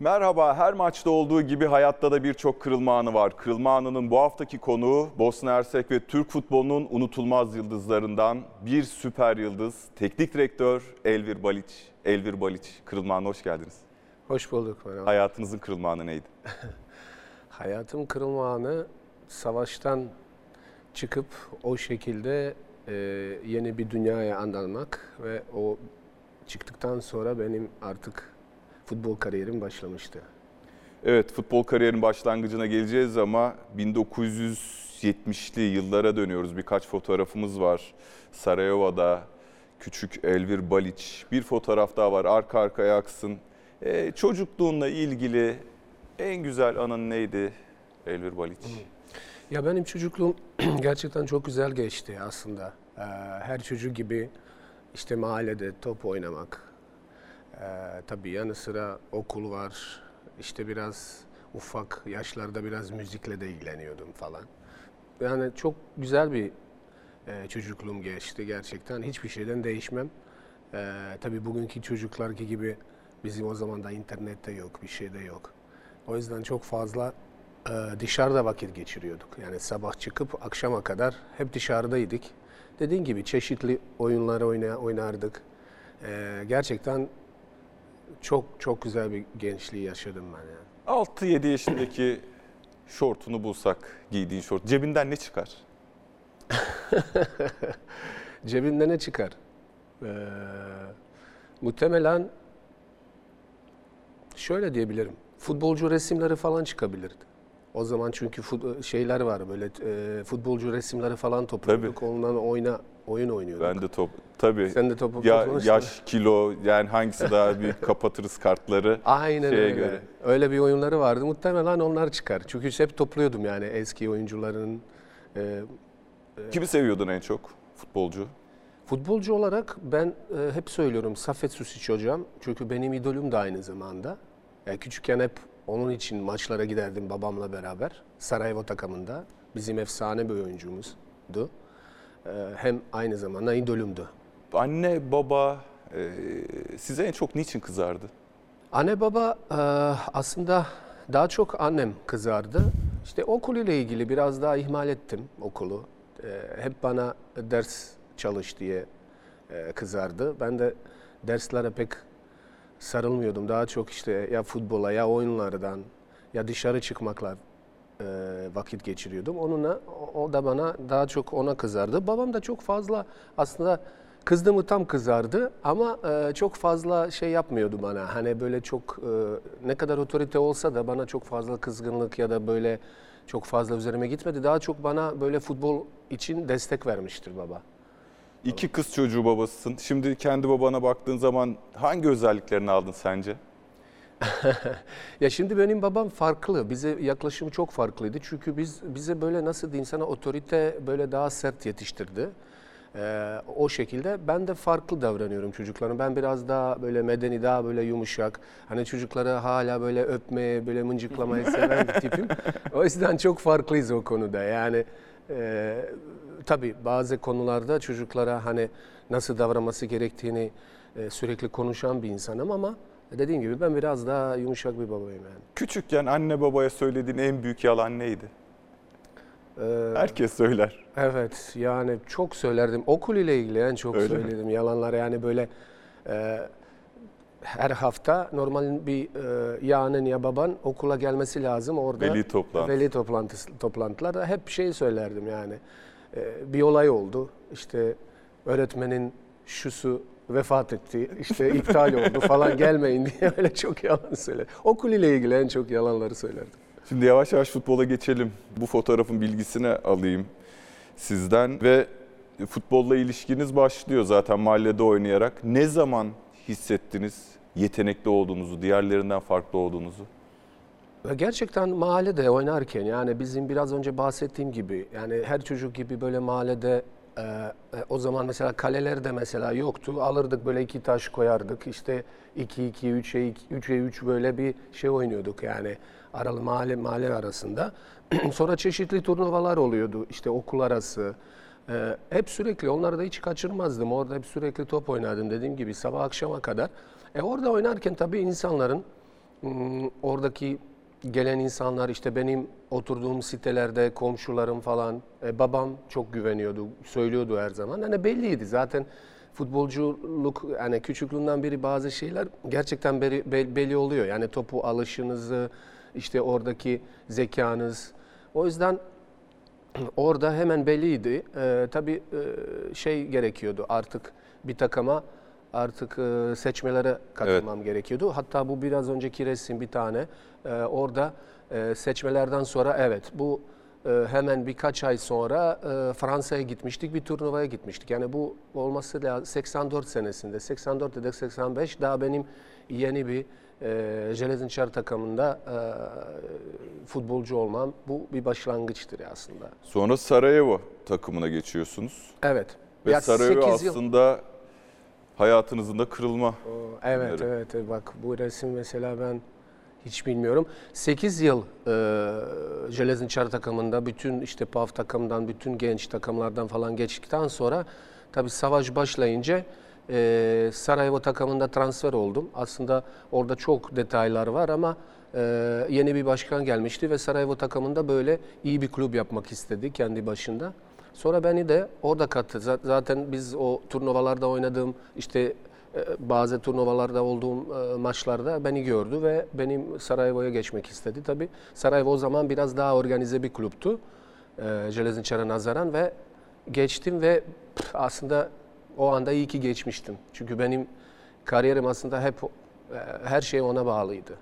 Merhaba, her maçta olduğu gibi hayatta da birçok kırılma anı var. Kırılma anının bu haftaki konuğu Bosna Hersek ve Türk futbolunun unutulmaz yıldızlarından bir süper yıldız, teknik direktör Elvir Baliç. Elvir Baliç, kırılma anına hoş geldiniz. Hoş bulduk merhaba. Hayatınızın kırılma anı neydi? Hayatım kırılma anı savaştan çıkıp o şekilde e, yeni bir dünyaya anlamak ve o çıktıktan sonra benim artık futbol kariyerim başlamıştı. Evet, futbol kariyerin başlangıcına geleceğiz ama 1970'li yıllara dönüyoruz. Birkaç fotoğrafımız var. Sarajevo'da küçük Elvir Baliç. Bir fotoğraf daha var, arka arkaya aksın. Ee, çocukluğunla ilgili en güzel anın neydi Elvir Baliç? Ya benim çocukluğum gerçekten çok güzel geçti aslında. Ee, her çocuk gibi işte mahallede top oynamak. Ee, tabii yanı sıra okul var. İşte biraz ufak yaşlarda biraz müzikle de ilgileniyordum falan. Yani çok güzel bir e, çocukluğum geçti gerçekten. Hiçbir şeyden değişmem. Ee, tabii bugünkü çocuklarki gibi bizim o zaman da internette yok, bir şey de yok. O yüzden çok fazla e, dışarıda vakit geçiriyorduk. Yani sabah çıkıp akşama kadar hep dışarıdaydık. Dediğin gibi çeşitli oyunlar oyna, oynardık. E, gerçekten çok çok güzel bir gençliği yaşadım ben yani. 6-7 yaşındaki şortunu bulsak, giydiğin şort, cebinden ne çıkar? Cebimde ne çıkar? Ee, muhtemelen şöyle diyebilirim. Futbolcu resimleri falan çıkabilirdi. O zaman çünkü fut- şeyler var böyle e, futbolcu resimleri falan topluyorduk. Ondan oyna oyun oynuyorduk. Ben de top, tabii. Sen de topu ya, yaş, kilo, yani hangisi daha büyük kapatırız kartları. Aynen şeye öyle. göre. Öyle bir oyunları vardı. Muhtemelen onlar çıkar. Çünkü hep topluyordum yani eski oyuncuların. e, Kimi seviyordun en çok futbolcu? Futbolcu olarak ben e, hep söylüyorum Safet Susic hocam. Çünkü benim idolüm de aynı zamanda. E, küçükken hep onun için maçlara giderdim babamla beraber. Sarajevo takımında. Bizim efsane bir oyuncumuzdu. E, hem aynı zamanda idolümdü. Anne, baba e, size en çok niçin kızardı? Anne baba e, aslında daha çok annem kızardı. İşte okul ile ilgili biraz daha ihmal ettim okulu. E, hep bana ders çalış diye e, kızardı. Ben de derslere pek sarılmıyordum. Daha çok işte ya futbola ya oyunlardan ya dışarı çıkmakla e, vakit geçiriyordum. Onunla o- da bana daha çok ona kızardı. Babam da çok fazla aslında kızdı mı tam kızardı ama e, çok fazla şey yapmıyordu bana. Hani böyle çok e, ne kadar otorite olsa da bana çok fazla kızgınlık ya da böyle çok fazla üzerime gitmedi. Daha çok bana böyle futbol için destek vermiştir baba. İki kız çocuğu babasısın. Şimdi kendi babana baktığın zaman hangi özelliklerini aldın sence? Ya şimdi benim babam farklı. Bize yaklaşımı çok farklıydı. Çünkü biz bize böyle nasıl diyeyim sana otorite böyle daha sert yetiştirdi. Ee, o şekilde ben de farklı davranıyorum çocuklarım. Ben biraz daha böyle medeni, daha böyle yumuşak. Hani çocukları hala böyle öpmeye, böyle mıncıklamayı seven bir tipim. O yüzden çok farklıyız o konuda. Yani e, tabii bazı konularda çocuklara hani nasıl davranması gerektiğini e, sürekli konuşan bir insanım ama dediğim gibi ben biraz daha yumuşak bir babayım yani. Küçükken anne babaya söylediğin en büyük yalan neydi? Ee, Herkes söyler. Evet yani çok söylerdim. Okul ile ilgili en çok Öyle mi? söyledim yalanlar yani böyle e, her hafta normal bir e, ya annen ya baban okula gelmesi lazım orada. Veli toplantısı. Veli toplantısı, toplantılarda hep şey söylerdim yani. E, bir olay oldu işte öğretmenin şusu vefat etti işte iptal oldu falan gelmeyin diye öyle çok yalan söyler. Okul ile ilgili en çok yalanları söylerdim. Şimdi yavaş yavaş futbola geçelim. Bu fotoğrafın bilgisini alayım sizden ve futbolla ilişkiniz başlıyor zaten mahallede oynayarak. Ne zaman hissettiniz yetenekli olduğunuzu, diğerlerinden farklı olduğunuzu? Ve gerçekten mahallede oynarken yani bizim biraz önce bahsettiğim gibi yani her çocuk gibi böyle mahallede e, e, o zaman mesela kaleler de mesela yoktu. Alırdık böyle iki taş koyardık işte 2 2 3'e 3'e 3 böyle bir şey oynuyorduk yani aralı mahalle mahalle arasında. Sonra çeşitli turnuvalar oluyordu işte okul arası. E, hep sürekli onları da hiç kaçırmazdım. Orada hep sürekli top oynardım dediğim gibi sabah akşama kadar. E orada oynarken tabii insanların mm, oradaki gelen insanlar işte benim oturduğum sitelerde komşularım falan e, babam çok güveniyordu, söylüyordu her zaman. Hani belliydi zaten futbolculuk yani küçüklüğünden beri bazı şeyler gerçekten beri- be- belli oluyor. Yani topu alışınızı, işte oradaki zekanız. O yüzden orada hemen belliydi. Ee, tabii e, şey gerekiyordu artık bir takıma artık e, seçmelere katılmam gerekiyordu. Hatta bu biraz önceki resim bir tane e, orada e, seçmelerden sonra evet bu e, hemen birkaç ay sonra e, Fransa'ya gitmiştik bir turnuvaya gitmiştik. Yani bu olması lazım 84 senesinde 84 ya da 85 daha benim yeni bir e, takımında e, futbolcu olmam bu bir başlangıçtır aslında. Sonra Sarajevo takımına geçiyorsunuz. Evet. Ve Ya Sarajevo sekiz yıl- aslında hayatınızın da kırılma. Evet, evet. evet. Bak bu resim mesela ben hiç bilmiyorum. 8 yıl e, Železničar takımında bütün işte PAF takımdan, bütün genç takımlardan falan geçtikten sonra tabii savaş başlayınca e, Sarajevo takımında transfer oldum. Aslında orada çok detaylar var ama e, yeni bir başkan gelmişti ve Sarajevo takımında böyle iyi bir kulüp yapmak istedi kendi başında. Sonra beni de orada kattı. Zaten biz o turnuvalarda oynadığım işte e, bazı turnuvalarda olduğum e, maçlarda beni gördü ve benim Sarajevo'ya geçmek istedi. Tabii Sarajevo o zaman biraz daha organize bir kulüptü. E, Železničar'a nazaran ve geçtim ve aslında o anda iyi ki geçmiştim. Çünkü benim kariyerim aslında hep e, her şey ona bağlıydı.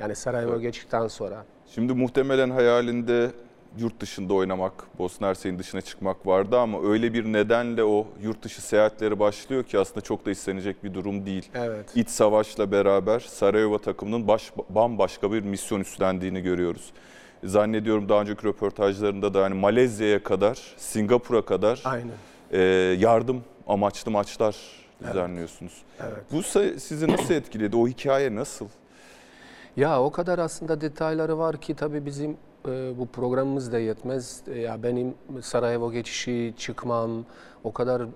Yani Sarajevo'ya geçtikten sonra. Şimdi muhtemelen hayalinde yurt dışında oynamak, Bosna Hersek'in dışına çıkmak vardı ama öyle bir nedenle o yurt dışı seyahatleri başlıyor ki aslında çok da istenecek bir durum değil. Evet. İç savaşla beraber Sarajevo takımının baş, bambaşka bir misyon üstlendiğini görüyoruz. Zannediyorum daha önceki röportajlarında da yani Malezya'ya kadar, Singapur'a kadar Aynen. e, yardım amaçlı maçlar düzenliyorsunuz. Evet. Bu sa- sizi nasıl etkiledi? O hikaye nasıl? Ya o kadar aslında detayları var ki tabii bizim bu programımız da yetmez. E, ya benim Sarajevo geçişi çıkmam, o kadar e,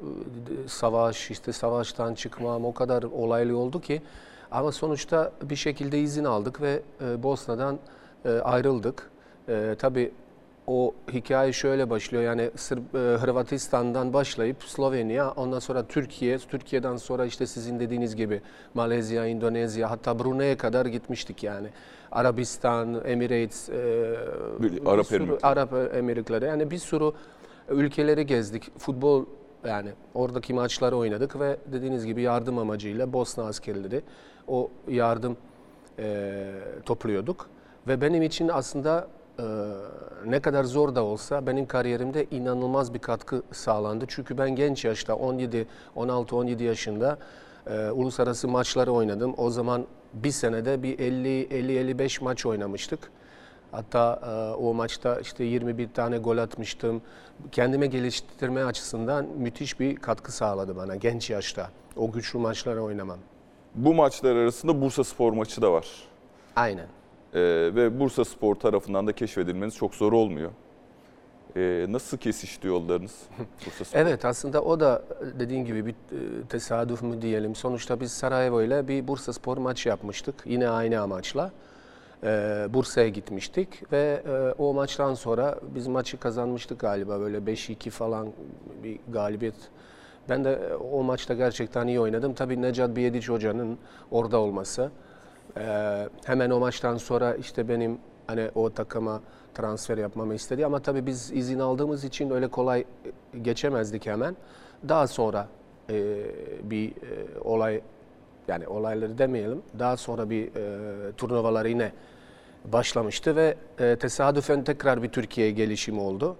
savaş, işte savaştan çıkmam, o kadar olaylı oldu ki. Ama sonuçta bir şekilde izin aldık ve e, Bosna'dan e, ayrıldık. Tabii o hikaye şöyle başlıyor yani Sırp, e, Hırvatistan'dan başlayıp Slovenya, ondan sonra Türkiye, Türkiye'den sonra işte sizin dediğiniz gibi Malezya, Endonezya hatta Brunei'ye kadar gitmiştik yani. Arabistan, Emirates, e, Bir- Arap sürü- Emirlikleri. Arap Emirlikleri yani bir sürü ülkeleri gezdik. Futbol yani oradaki maçları oynadık ve dediğiniz gibi yardım amacıyla Bosna askerleri o yardım e, topluyorduk. Ve benim için aslında e, ne kadar zor da olsa benim kariyerimde inanılmaz bir katkı sağlandı. Çünkü ben genç yaşta 17, 16, 17 yaşında e, uluslararası maçları oynadım. O zaman bir senede bir 50, 50, 55 maç oynamıştık. Hatta e, o maçta işte 21 tane gol atmıştım. Kendime geliştirme açısından müthiş bir katkı sağladı bana genç yaşta. O güçlü maçları oynamam. Bu maçlar arasında Bursa Spor maçı da var. Aynen. Ee, ve Bursa Spor tarafından da keşfedilmeniz çok zor olmuyor. Ee, nasıl kesişti yollarınız Bursa? Evet aslında o da dediğin gibi bir e, tesadüf mü diyelim. Sonuçta biz Sarajevo ile bir Bursa Spor maçı yapmıştık. Yine aynı amaçla. Ee, Bursa'ya gitmiştik ve e, o maçtan sonra biz maçı kazanmıştık galiba böyle 5-2 falan bir galibiyet. Ben de e, o maçta gerçekten iyi oynadım. Tabii Necat Biyediç hocanın orada olması. Hemen o maçtan sonra işte benim hani o takıma transfer yapmamı istedi ama tabii biz izin aldığımız için öyle kolay e, geçemezdik hemen. Daha sonra e, bir e, olay yani olayları demeyelim. Daha sonra bir e, turnuvalar yine başlamıştı ve e, tesadüfen tekrar bir Türkiye'ye gelişim oldu.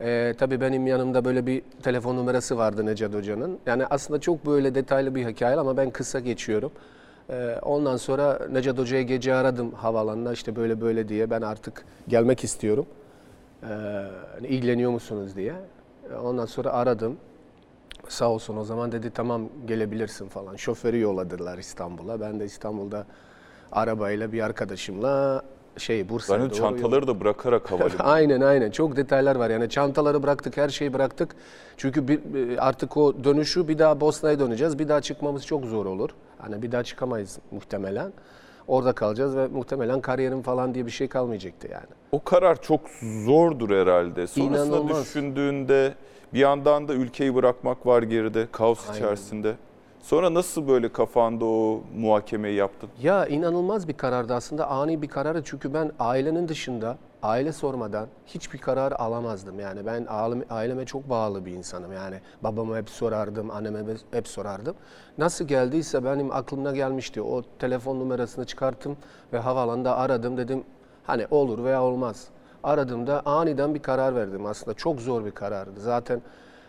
E, tabii benim yanımda böyle bir telefon numarası vardı Necat Hoca'nın. Yani aslında çok böyle detaylı bir hikaye ama ben kısa geçiyorum. E, ondan sonra Necat Hoca'ya gece aradım havaalanına işte böyle böyle diye ben artık gelmek istiyorum. E, hani ilgileniyor musunuz diye. E, ondan sonra aradım. Sağ olsun o zaman dedi tamam gelebilirsin falan. Şoförü yolladılar İstanbul'a. Ben de İstanbul'da arabayla bir arkadaşımla şey Bursa'ya doğru çantaları da bırakarak havalimanı. Aynen aynen çok detaylar var yani çantaları bıraktık her şeyi bıraktık çünkü bir, artık o dönüşü bir daha Bosna'ya döneceğiz bir daha çıkmamız çok zor olur hani bir daha çıkamayız muhtemelen orada kalacağız ve muhtemelen kariyerim falan diye bir şey kalmayacaktı yani. O karar çok zordur herhalde. Sonrasında İnanılmaz. düşündüğünde bir yandan da ülkeyi bırakmak var geride, kaos Aynen. içerisinde. Sonra nasıl böyle kafanda o muhakemeyi yaptın? Ya inanılmaz bir karardı aslında ani bir kararı çünkü ben ailenin dışında aile sormadan hiçbir karar alamazdım. Yani ben aileme, çok bağlı bir insanım yani babama hep sorardım, anneme hep- sorardım. Nasıl geldiyse benim aklımda gelmişti. O telefon numarasını çıkarttım ve havaalanında aradım dedim hani olur veya olmaz. Aradığımda aniden bir karar verdim aslında çok zor bir karardı. Zaten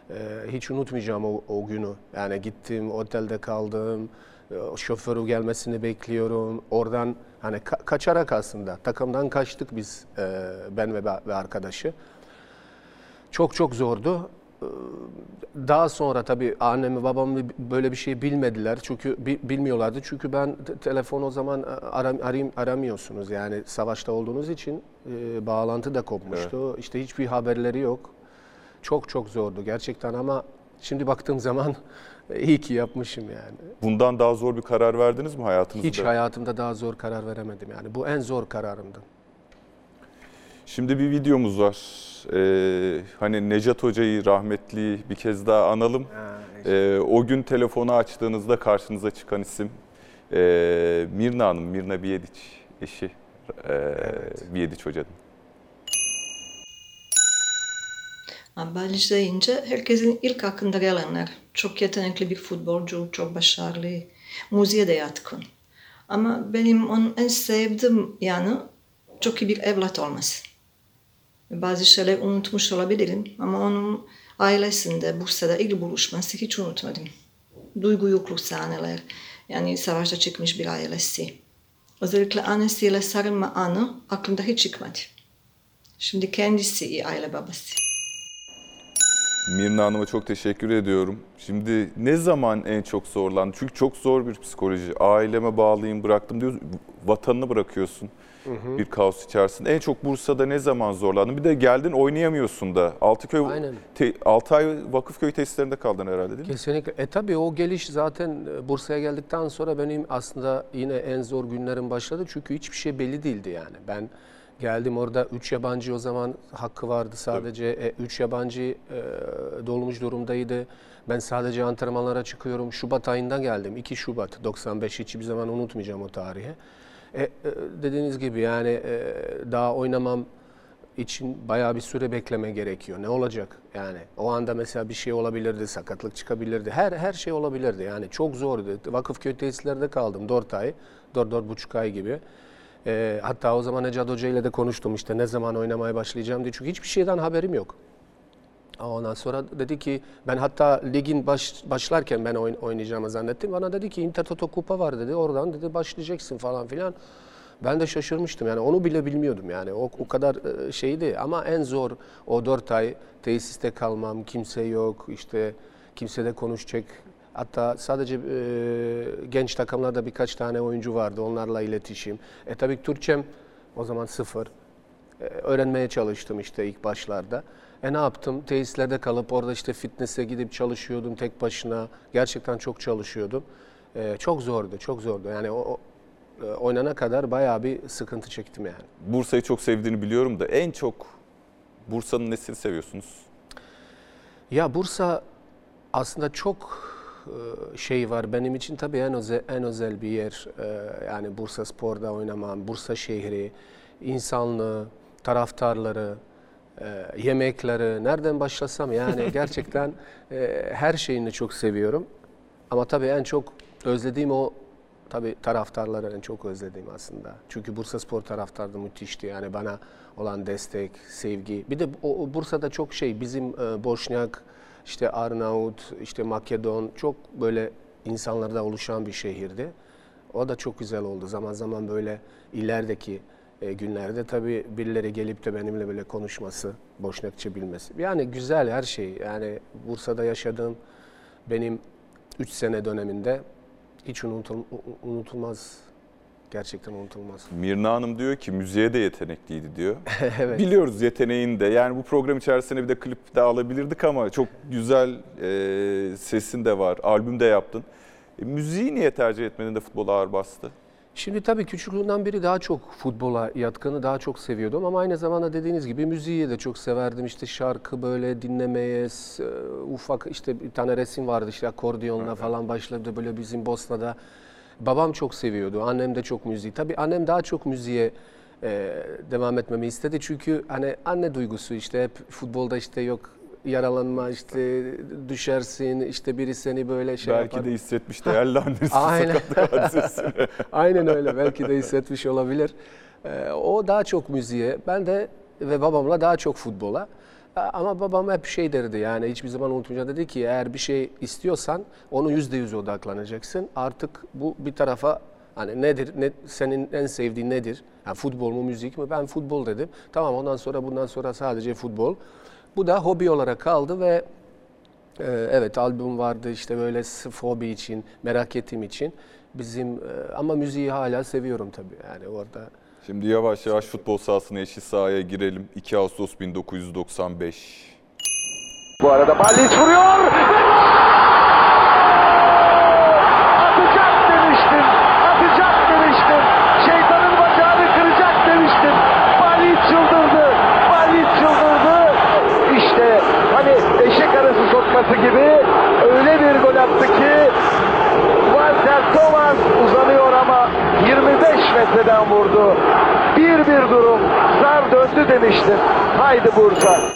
ee, hiç unutmayacağım o, o günü. Yani gittim, otelde kaldım, e, şoförü gelmesini bekliyorum. Oradan hani ka- kaçarak aslında. Takımdan kaçtık biz e, ben ve, ve arkadaşı. Çok çok zordu. Ee, Daha sonra tabii annemi babamı böyle bir şey bilmediler. Çünkü bi- bilmiyorlardı. Çünkü ben te- telefon o zaman aram, arayayım, aramıyorsunuz. Yani savaşta olduğunuz için e, bağlantı da kopmuştu. İşte hiçbir haberleri yok. Çok çok zordu gerçekten ama şimdi baktığım zaman iyi ki yapmışım yani Bundan daha zor bir karar verdiniz mi hayatınızda? hiç hayatımda daha zor karar veremedim yani bu en zor kararımdı. Şimdi bir videomuz var. Ee, hani Necat Hoca'yı rahmetli bir kez daha analım. Ee, o gün telefonu açtığınızda karşınıza çıkan isim ee, Mirna Hanım, Mirna Biyediç eşi ee, Biyediç Hoca'nın. Deyince herkesin ilk aklında gelenler. Çok yetenekli bir futbolcu, çok başarılı, müziğe de yatkın. Ama benim onun en sevdiğim yanı çok iyi bir evlat olması. Bazı şeyler unutmuş olabilirim ama onun ailesinde, Bursa'da ilk buluşması hiç unutmadım. Duygu yüklü sahneler, yani savaşta çıkmış bir ailesi. Özellikle annesiyle sarılma anı aklımda hiç çıkmadı. Şimdi kendisi iyi aile babası. Mirna Hanım'a çok teşekkür ediyorum. Şimdi ne zaman en çok zorlandın? Çünkü çok zor bir psikoloji. Aileme bağlıyım, bıraktım diyorsun. Vatanını bırakıyorsun bir kaos içerisinde. En çok Bursa'da ne zaman zorlandın? Bir de geldin oynayamıyorsun da. Altıköy, Aynen. te, Altay Vakıfköy tesislerinde kaldın herhalde değil mi? Kesinlikle. E tabii o geliş zaten e, Bursa'ya geldikten sonra benim aslında yine en zor günlerim başladı. Çünkü hiçbir şey belli değildi yani. Ben geldim orada 3 yabancı o zaman hakkı vardı sadece. 3 yabancı e, dolmuş durumdaydı. Ben sadece antrenmanlara çıkıyorum. Şubat ayında geldim. 2 Şubat 95 hiçbir zaman unutmayacağım o tarihi. E, e, dediğiniz gibi yani e, daha oynamam için bayağı bir süre bekleme gerekiyor. Ne olacak yani? O anda mesela bir şey olabilirdi, sakatlık çıkabilirdi. Her her şey olabilirdi. Yani çok zordu. Vakıfköy tesislerde kaldım 4 ay, 4 dört buçuk ay gibi. Ee, hatta o zaman Necat Hoca ile de konuştum işte ne zaman oynamaya başlayacağım diye. Çünkü hiçbir şeyden haberim yok. Ondan sonra dedi ki ben hatta ligin baş, başlarken ben oyn- oynayacağımı zannettim. Bana dedi ki Intertoto Kupa var dedi. Oradan dedi başlayacaksın falan filan. Ben de şaşırmıştım yani onu bile bilmiyordum yani o, o kadar e, şeydi ama en zor o dört ay tesiste kalmam kimse yok işte kimse de konuşacak hatta sadece e, genç takımlarda birkaç tane oyuncu vardı onlarla iletişim e tabii Türkçem o zaman sıfır e, öğrenmeye çalıştım işte ilk başlarda. E ne yaptım? Tesislerde kalıp orada işte fitness'e gidip çalışıyordum tek başına. Gerçekten çok çalışıyordum. E, çok zordu, çok zordu. Yani o, o e, oynana kadar bayağı bir sıkıntı çektim yani. Bursa'yı çok sevdiğini biliyorum da en çok Bursa'nın nesini seviyorsunuz? Ya Bursa aslında çok şey var benim için tabii en özel, en özel bir yer. E, Yani Bursa Spor'da oynamam, Bursa şehri, insanlığı, taraftarları, e, yemekleri, nereden başlasam yani gerçekten e, her şeyini çok seviyorum. Ama tabii en çok özlediğim o tabii taraftarları en çok özlediğim aslında. Çünkü Bursa Spor taraftarı da müthişti yani bana olan destek, sevgi. Bir de o, o Bursa'da çok şey bizim e, Boşnak, işte Arnavut, işte Makedon çok böyle insanlarda oluşan bir şehirdi. O da çok güzel oldu. Zaman zaman böyle ilerideki e, günlerde tabii birileri gelip de benimle böyle konuşması, Boşnakça bilmesi. Yani güzel her şey. Yani Bursa'da yaşadığım benim 3 sene döneminde hiç unutul, unutulmaz. Gerçekten unutulmaz. Mirna Hanım diyor ki müziğe de yetenekliydi diyor. evet. Biliyoruz yeteneğini de. Yani bu program içerisinde bir de klip de alabilirdik ama çok güzel e, sesin de var. Albüm de yaptın. E, müziği niye tercih etmedin de futbola ağır bastı? Şimdi tabii küçüklüğümden beri daha çok futbola yatkını daha çok seviyordum ama aynı zamanda dediğiniz gibi müziği de çok severdim. İşte şarkı böyle dinlemeye, e, ufak işte bir tane resim vardı işte akordiyonla falan başladı böyle bizim Bosna'da. Babam çok seviyordu, annem de çok müziği. Tabii annem daha çok müziğe e, devam etmemi istedi çünkü hani anne duygusu işte hep futbolda işte yok yaralanma işte düşersin işte biri seni böyle şey Belki yapar. de hissetmiş değerli annesi Aynen. sakatlık hadisesini. Aynen öyle. Belki de hissetmiş olabilir. Ee, o daha çok müziğe, ben de ve babamla daha çok futbola. Ama babam hep şey derdi yani hiçbir zaman unutmayacağım dedi ki eğer bir şey istiyorsan onu yüzde yüz odaklanacaksın. Artık bu bir tarafa hani nedir, ne, senin en sevdiğin nedir? Yani futbol mu, müzik mi? Ben futbol dedim. Tamam ondan sonra bundan sonra sadece futbol. Bu da hobi olarak kaldı ve ee, Evet albüm vardı işte böyle sırf hobi için, merak ettiğim için. Bizim e, ama müziği hala seviyorum tabii yani orada. Şimdi yavaş yavaş futbol sahasına eşit sahaya girelim. 2 Ağustos 1995. Bu arada Balic vuruyor. Atacak demiştim. Atacak demiştim. Şeytanın bacağını kıracak demiştim. Balic çıldırdı. Balic çıldırdı. İşte hani eşek arası sokması gibi öyle bir gol attı ki Walter Thomas uzanıyor ama 25 metreden vurdu. Bir bir durum. Zar döndü demiştim. Haydi Bursa.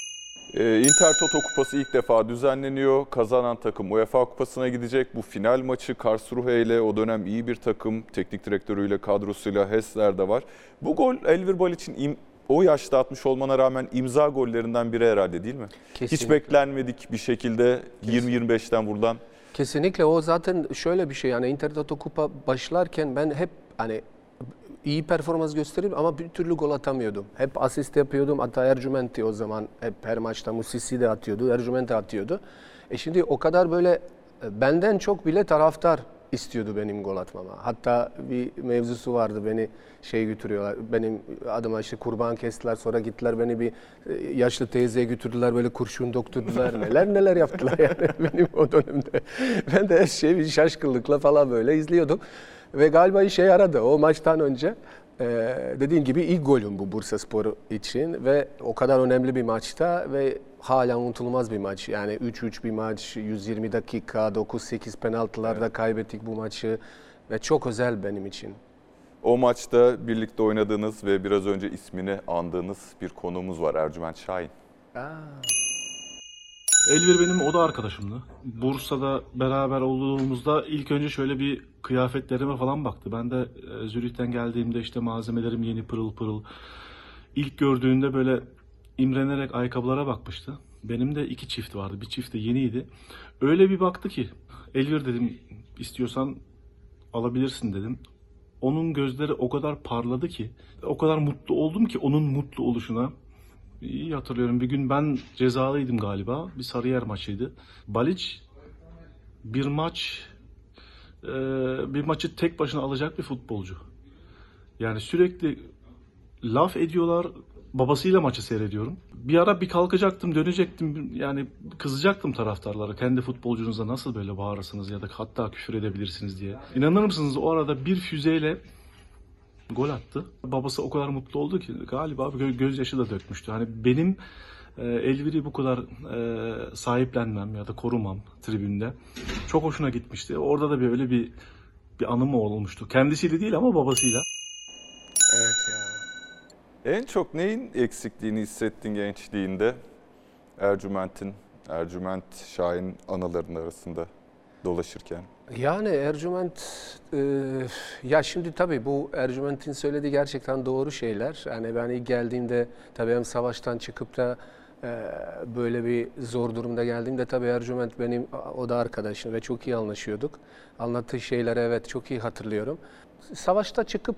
Ee, Inter Toto Kupası ilk defa düzenleniyor. Kazanan takım UEFA Kupası'na gidecek. Bu final maçı Karlsruhe ile o dönem iyi bir takım. Teknik direktörüyle, kadrosuyla Hessler de var. Bu gol Elvir Balic'in im- o yaşta atmış olmana rağmen imza gollerinden biri herhalde değil mi? Hiç Kesinlikle. beklenmedik bir şekilde 20-25'ten vurulan. Kesinlikle o zaten şöyle bir şey yani Inter Toto Kupa başlarken ben hep hani iyi performans gösterip ama bir türlü gol atamıyordum. Hep asist yapıyordum. Hatta Ercüment'i o zaman hep her maçta Musisi de atıyordu, Ercüment atıyordu. E şimdi o kadar böyle e, benden çok bile taraftar istiyordu benim gol atmama. Hatta bir mevzusu vardı beni şey götürüyorlar. Benim adıma işte kurban kestiler sonra gittiler beni bir e, yaşlı teyzeye götürdüler böyle kurşun dokturdular neler neler yaptılar yani benim o dönemde. Ben de her şeyi bir şaşkınlıkla falan böyle izliyordum. Ve galiba işe yaradı o maçtan önce. e, dediğim gibi ilk golüm bu Bursa Sporu için ve o kadar önemli bir maçta ve hala unutulmaz bir maç. Yani 3-3 bir maç, 120 dakika, 9-8 penaltılarda kaybettik bu maçı ve çok özel benim için. O maçta birlikte oynadığınız ve biraz önce ismini andığınız bir konuğumuz var Ercüment Şahin. Elvir benim oda arkadaşımdı. Bursa'da beraber olduğumuzda ilk önce şöyle bir kıyafetlerime falan baktı. Ben de e, Zürih'ten geldiğimde işte malzemelerim yeni pırıl pırıl. İlk gördüğünde böyle imrenerek ayakkabılara bakmıştı. Benim de iki çift vardı. Bir çift de yeniydi. Öyle bir baktı ki Elvir dedim istiyorsan alabilirsin dedim. Onun gözleri o kadar parladı ki, o kadar mutlu oldum ki onun mutlu oluşuna. İyi hatırlıyorum. Bir gün ben cezalıydım galiba. Bir Sarıyer maçıydı. Balic bir maç e, bir maçı tek başına alacak bir futbolcu. Yani sürekli laf ediyorlar. Babasıyla maçı seyrediyorum. Bir ara bir kalkacaktım, dönecektim. Yani kızacaktım taraftarlara. Kendi futbolcunuza nasıl böyle bağırırsınız ya da hatta küfür edebilirsiniz diye. İnanır mısınız o arada bir füzeyle gol attı. Babası o kadar mutlu oldu ki galiba gö- gözyaşı da dökmüştü. Hani benim e, Elvir'i bu kadar e, sahiplenmem ya da korumam tribünde çok hoşuna gitmişti. Orada da böyle bir bir anım olmuştu. Kendisiyle değil ama babasıyla. Evet ya. En çok neyin eksikliğini hissettin gençliğinde? Ercüment'in, Ercüment Şahin anılarının arasında dolaşırken. Yani Ercüment, e, ya şimdi tabii bu Ercüment'in söylediği gerçekten doğru şeyler. Yani ben ilk geldiğimde tabii hem savaştan çıkıp da e, böyle bir zor durumda geldiğimde tabii Ercüment benim o da arkadaşım ve çok iyi anlaşıyorduk. Anlattığı şeyleri evet çok iyi hatırlıyorum. Savaşta çıkıp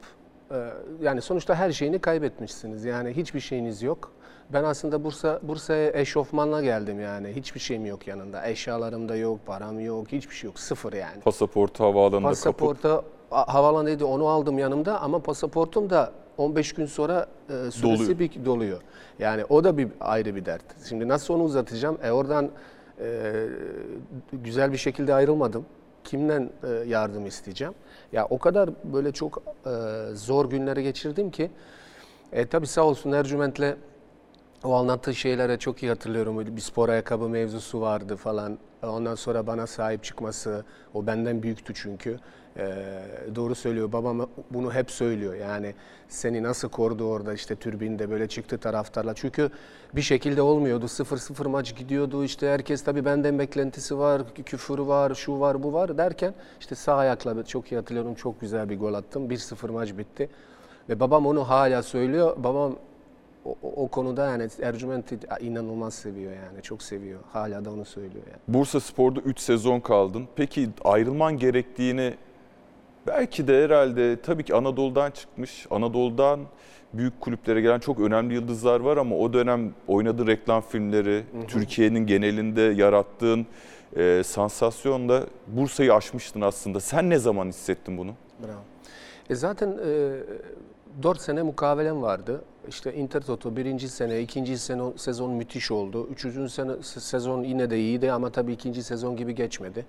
yani sonuçta her şeyini kaybetmişsiniz. Yani hiçbir şeyiniz yok. Ben aslında Bursa Bursa'ya eşofmanla geldim yani. Hiçbir şeyim yok yanında. Eşyalarım da yok, param yok, hiçbir şey yok. Sıfır yani. Pasaportu havaalanında Pasaporta a- havaalanıydı onu aldım yanımda ama pasaportum da 15 gün sonra e, süresi Doluyor. bir doluyor. Yani o da bir ayrı bir dert. Şimdi nasıl onu uzatacağım? E oradan e, güzel bir şekilde ayrılmadım. Kimden e, yardım isteyeceğim? Ya o kadar böyle çok e, zor günleri geçirdim ki e, tabii sağ olsun Ercüment'le o anlattığı şeylere çok iyi hatırlıyorum. Bir spor ayakkabı mevzusu vardı falan. Ondan sonra bana sahip çıkması, o benden büyüktü çünkü. Ee, doğru söylüyor. Babam bunu hep söylüyor. Yani seni nasıl korudu orada işte türbinde böyle çıktı taraftarla. Çünkü bir şekilde olmuyordu. 0-0 maç gidiyordu. İşte herkes tabii benden beklentisi var, küfür var, şu var, bu var derken işte sağ ayakla çok iyi hatırlıyorum. Çok güzel bir gol attım. 1-0 maç bitti. Ve babam onu hala söylüyor. Babam o, o- konuda yani Ercüment'i inanılmaz seviyor yani. Çok seviyor. Hala da onu söylüyor yani. Bursa Spor'da 3 sezon kaldın. Peki ayrılman gerektiğini belki de herhalde tabii ki Anadolu'dan çıkmış. Anadolu'dan büyük kulüplere gelen çok önemli yıldızlar var ama o dönem oynadığı reklam filmleri, Türkiye'nin genelinde yarattığın e, sansasyonla Bursa'yı aşmıştın aslında. Sen ne zaman hissettin bunu? Bravo. E zaten e, 4 sene mukavelem vardı. İşte Intertoto birinci sene, ikinci sene, sezon müthiş oldu. Üçüncü sene, se- sezon yine de iyiydi ama tabii ikinci sezon gibi geçmedi.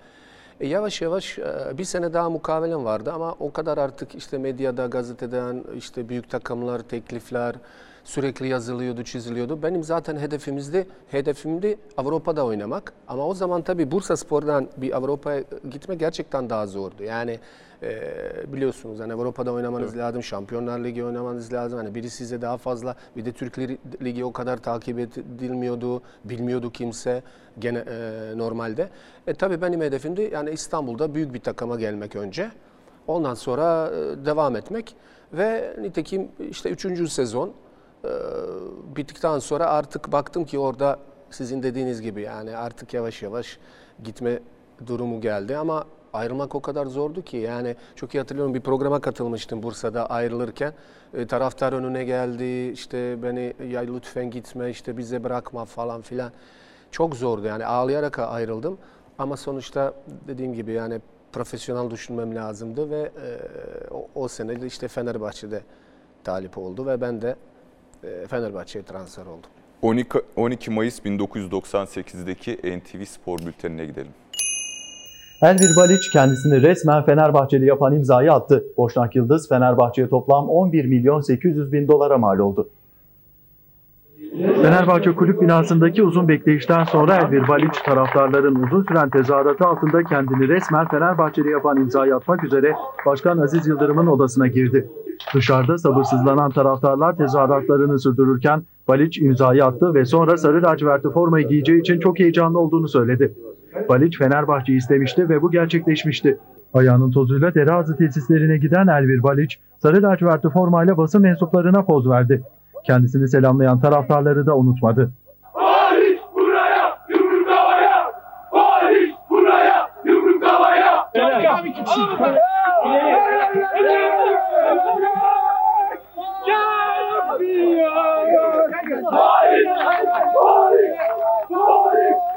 E yavaş yavaş e, bir sene daha mukavelem vardı ama o kadar artık işte medyada, gazeteden, işte büyük takımlar, teklifler sürekli yazılıyordu, çiziliyordu. Benim zaten hedefimizdi, hedefimdi Avrupa'da oynamak. Ama o zaman tabii Bursa Spor'dan bir Avrupa'ya gitmek gerçekten daha zordu. Yani e, biliyorsunuz hani Avrupa'da oynamanız lazım, Şampiyonlar Ligi oynamanız lazım. Hani biri size daha fazla, bir de Türk Li- Ligi o kadar takip edilmiyordu, bilmiyordu kimse gene e, normalde. E tabii benim hedefimdi yani İstanbul'da büyük bir takıma gelmek önce. Ondan sonra e, devam etmek ve nitekim işte üçüncü sezon e, bittikten sonra artık baktım ki orada sizin dediğiniz gibi yani artık yavaş yavaş gitme durumu geldi ama ayrılmak o kadar zordu ki yani çok iyi hatırlıyorum bir programa katılmıştım Bursa'da ayrılırken E, taraftar önüne geldi işte beni ya lütfen gitme işte bize bırakma falan filan çok zordu yani ağlayarak ayrıldım ama sonuçta dediğim gibi yani profesyonel düşünmem lazımdı ve e, o, o sene işte Fenerbahçe'de talip oldu ve ben de e, Fenerbahçe'ye transfer oldum. 12, 12 Mayıs 1998'deki NTV Spor Bülteni'ne gidelim. Elvir Baliç kendisini resmen Fenerbahçeli yapan imzayı attı. Boşnak Yıldız Fenerbahçe'ye toplam 11 milyon 800 bin dolara mal oldu. Fenerbahçe kulüp binasındaki uzun bekleyişten sonra Elvir Baliç taraftarların uzun süren tezahüratı altında kendini resmen Fenerbahçeli yapan imzayı atmak üzere Başkan Aziz Yıldırım'ın odasına girdi. Dışarıda sabırsızlanan taraftarlar tezahüratlarını sürdürürken Baliç imzayı attı ve sonra sarı lacivertli formayı giyeceği için çok heyecanlı olduğunu söyledi. Baliç Fenerbahçe'yi istemişti ve bu gerçekleşmişti. Ayağının tozuyla Derazı tesislerine giden Elvir Baliç, sarı lacivertli formayla basın mensuplarına poz verdi. Kendisini selamlayan taraftarları da unutmadı. Barış buraya, yumruk havaya! Barış buraya, yumruk havaya! Barış! Barış! Barış!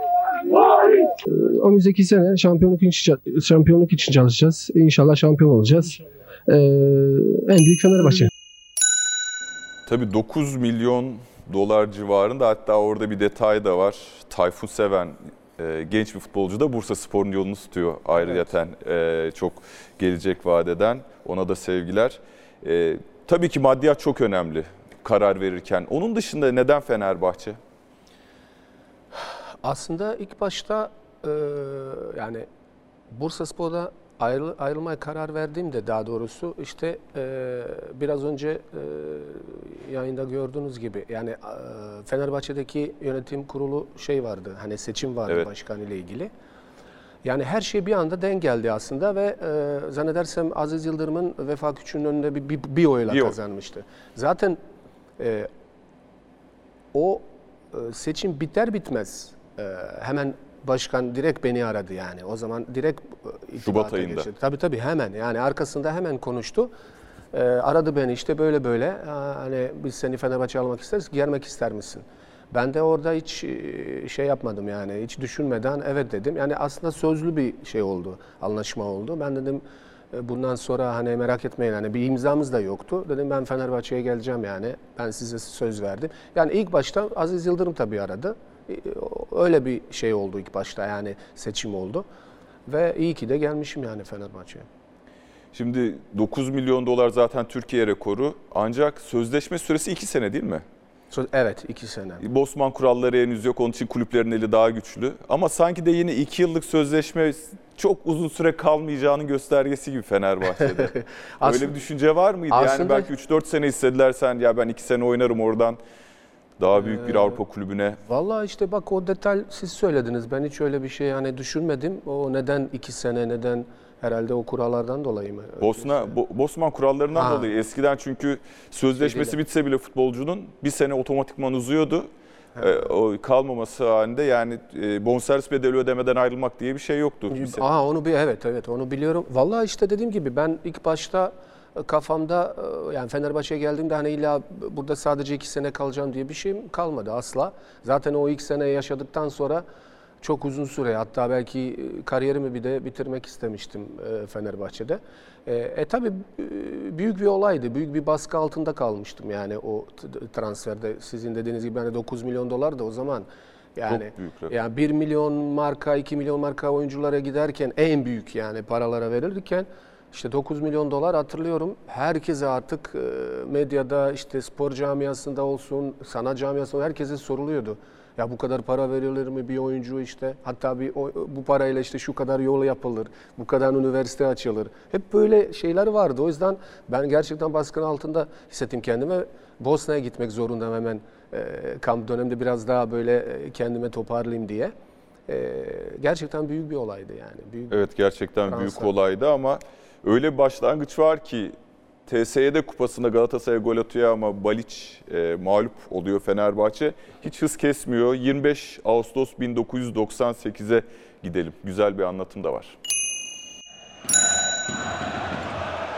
Önümüzdeki sene şampiyonluk için şampiyonluk için çalışacağız. İnşallah şampiyon olacağız. Ee, en büyük Fenerbahçe. Tabii 9 milyon dolar civarında hatta orada bir detay da var. Tayfun Seven e, genç bir futbolcu da Bursa Spor'un yolunu tutuyor ayrıyeten e, çok gelecek vadeden. Ona da sevgiler. E, tabii ki maddiyat çok önemli karar verirken. Onun dışında neden Fenerbahçe? Aslında ilk başta e, yani Bursa Spor'da ayrıl, ayrılmaya karar verdiğimde daha doğrusu işte e, biraz önce e, yayında gördüğünüz gibi yani e, Fenerbahçe'deki yönetim kurulu şey vardı hani seçim vardı Evet. başkan ile ilgili. Yani her şey bir anda denk geldi aslında ve e, zannedersem Aziz Yıldırım'ın Vefa Küçük'ün önünde bir, bir, bir oyla Bir kazanmıştı. Zaten e, o e, seçim biter bitmez hemen başkan direkt beni aradı yani. O zaman direkt e, irtibata ayında. geçti. Tabii tabii hemen yani arkasında hemen konuştu. E, aradı beni işte böyle böyle "Aa, hani biz seni Fenerbahçe almak isteriz gelmek ister misin? Ben de orada hiç e, şey yapmadım yani hiç düşünmeden evet dedim. Yani aslında sözlü bir şey oldu, anlaşma oldu. Ben dedim e, bundan sonra hani merak etmeyin hani bir imzamız da yoktu. Dedim ben Fenerbahçe'ye geleceğim yani. Ben size söz verdim. Yani ilk başta Aziz Yıldırım tabii aradı. E, Öyle bir şey oldu ilk başta yani seçim oldu. Ve iyi ki de gelmişim yani Fenerbahçe'ye. Şimdi 9 milyon dolar zaten Türkiye rekoru. Ancak sözleşme süresi 2 sene değil mi? Evet iki sene. Bosman kuralları henüz yok. Onun için kulüplerin eli daha güçlü. Ama sanki de yine 2 yıllık sözleşme çok uzun süre kalmayacağının göstergesi gibi Fenerbahçe'de. Öyle Aslında- bir düşünce var mıydı? yani aslında- belki 3-4 sene istediler sen ya ben 2 sene oynarım oradan daha büyük Ee, bir Avrupa kulübüne. Vallahi işte bak o detay siz söylediniz. Ben hiç öyle bir şey yani düşünmedim. O neden iki sene neden herhalde o kurallardan dolayı mı? Bosna Bo- Bosman kurallarından Ha. dolayı eskiden çünkü sözleşmesi Şey bitse bile futbolcunun bir sene otomatikman uzuyordu. Ee, o kalmaması halinde yani e, bonservis bedeli ödemeden ayrılmak diye bir şey yoktu. Aa onu bir evet evet onu biliyorum. Vallahi işte dediğim gibi ben ilk başta kafamda e, yani Fenerbahçe'ye geldiğimde hani illa burada sadece iki sene kalacağım diye bir şeyim kalmadı asla. Zaten o ilk sene yaşadıktan sonra çok uzun süre hatta belki e, kariyerimi bir de bitirmek istemiştim e, Fenerbahçe'de. E, e tabii e, büyük bir olaydı. Büyük bir baskı altında kalmıştım yani o transferde. Sizin dediğiniz gibi hani 9 milyon dolar da o zaman yani yani 1 milyon marka, 2 milyon marka oyunculara giderken en büyük yani paralara verilirken işte 9 milyon dolar hatırlıyorum. Herkese artık e, medyada işte spor camiasında olsun, sanat camiasında herkese soruluyordu. Ya bu kadar para verilir mi bir oyuncu işte? Hatta bir bu parayla işte şu kadar yol yapılır, bu kadar üniversite açılır. Hep böyle şeyler vardı. O yüzden ben gerçekten baskın altında hissettim kendimi. Bosna'ya gitmek zorundayım hemen e, kamp dönemde biraz daha böyle e, kendime toparlayayım diye. E, gerçekten büyük bir olaydı yani. Büyük Evet gerçekten büyük Transfer. olaydı ama öyle bir başlangıç var ki TSY'de kupasında Galatasaray'a gol atıyor ama Baliç e, mağlup oluyor Fenerbahçe. Hiç hız kesmiyor. 25 Ağustos 1998'e gidelim. Güzel bir anlatım da var.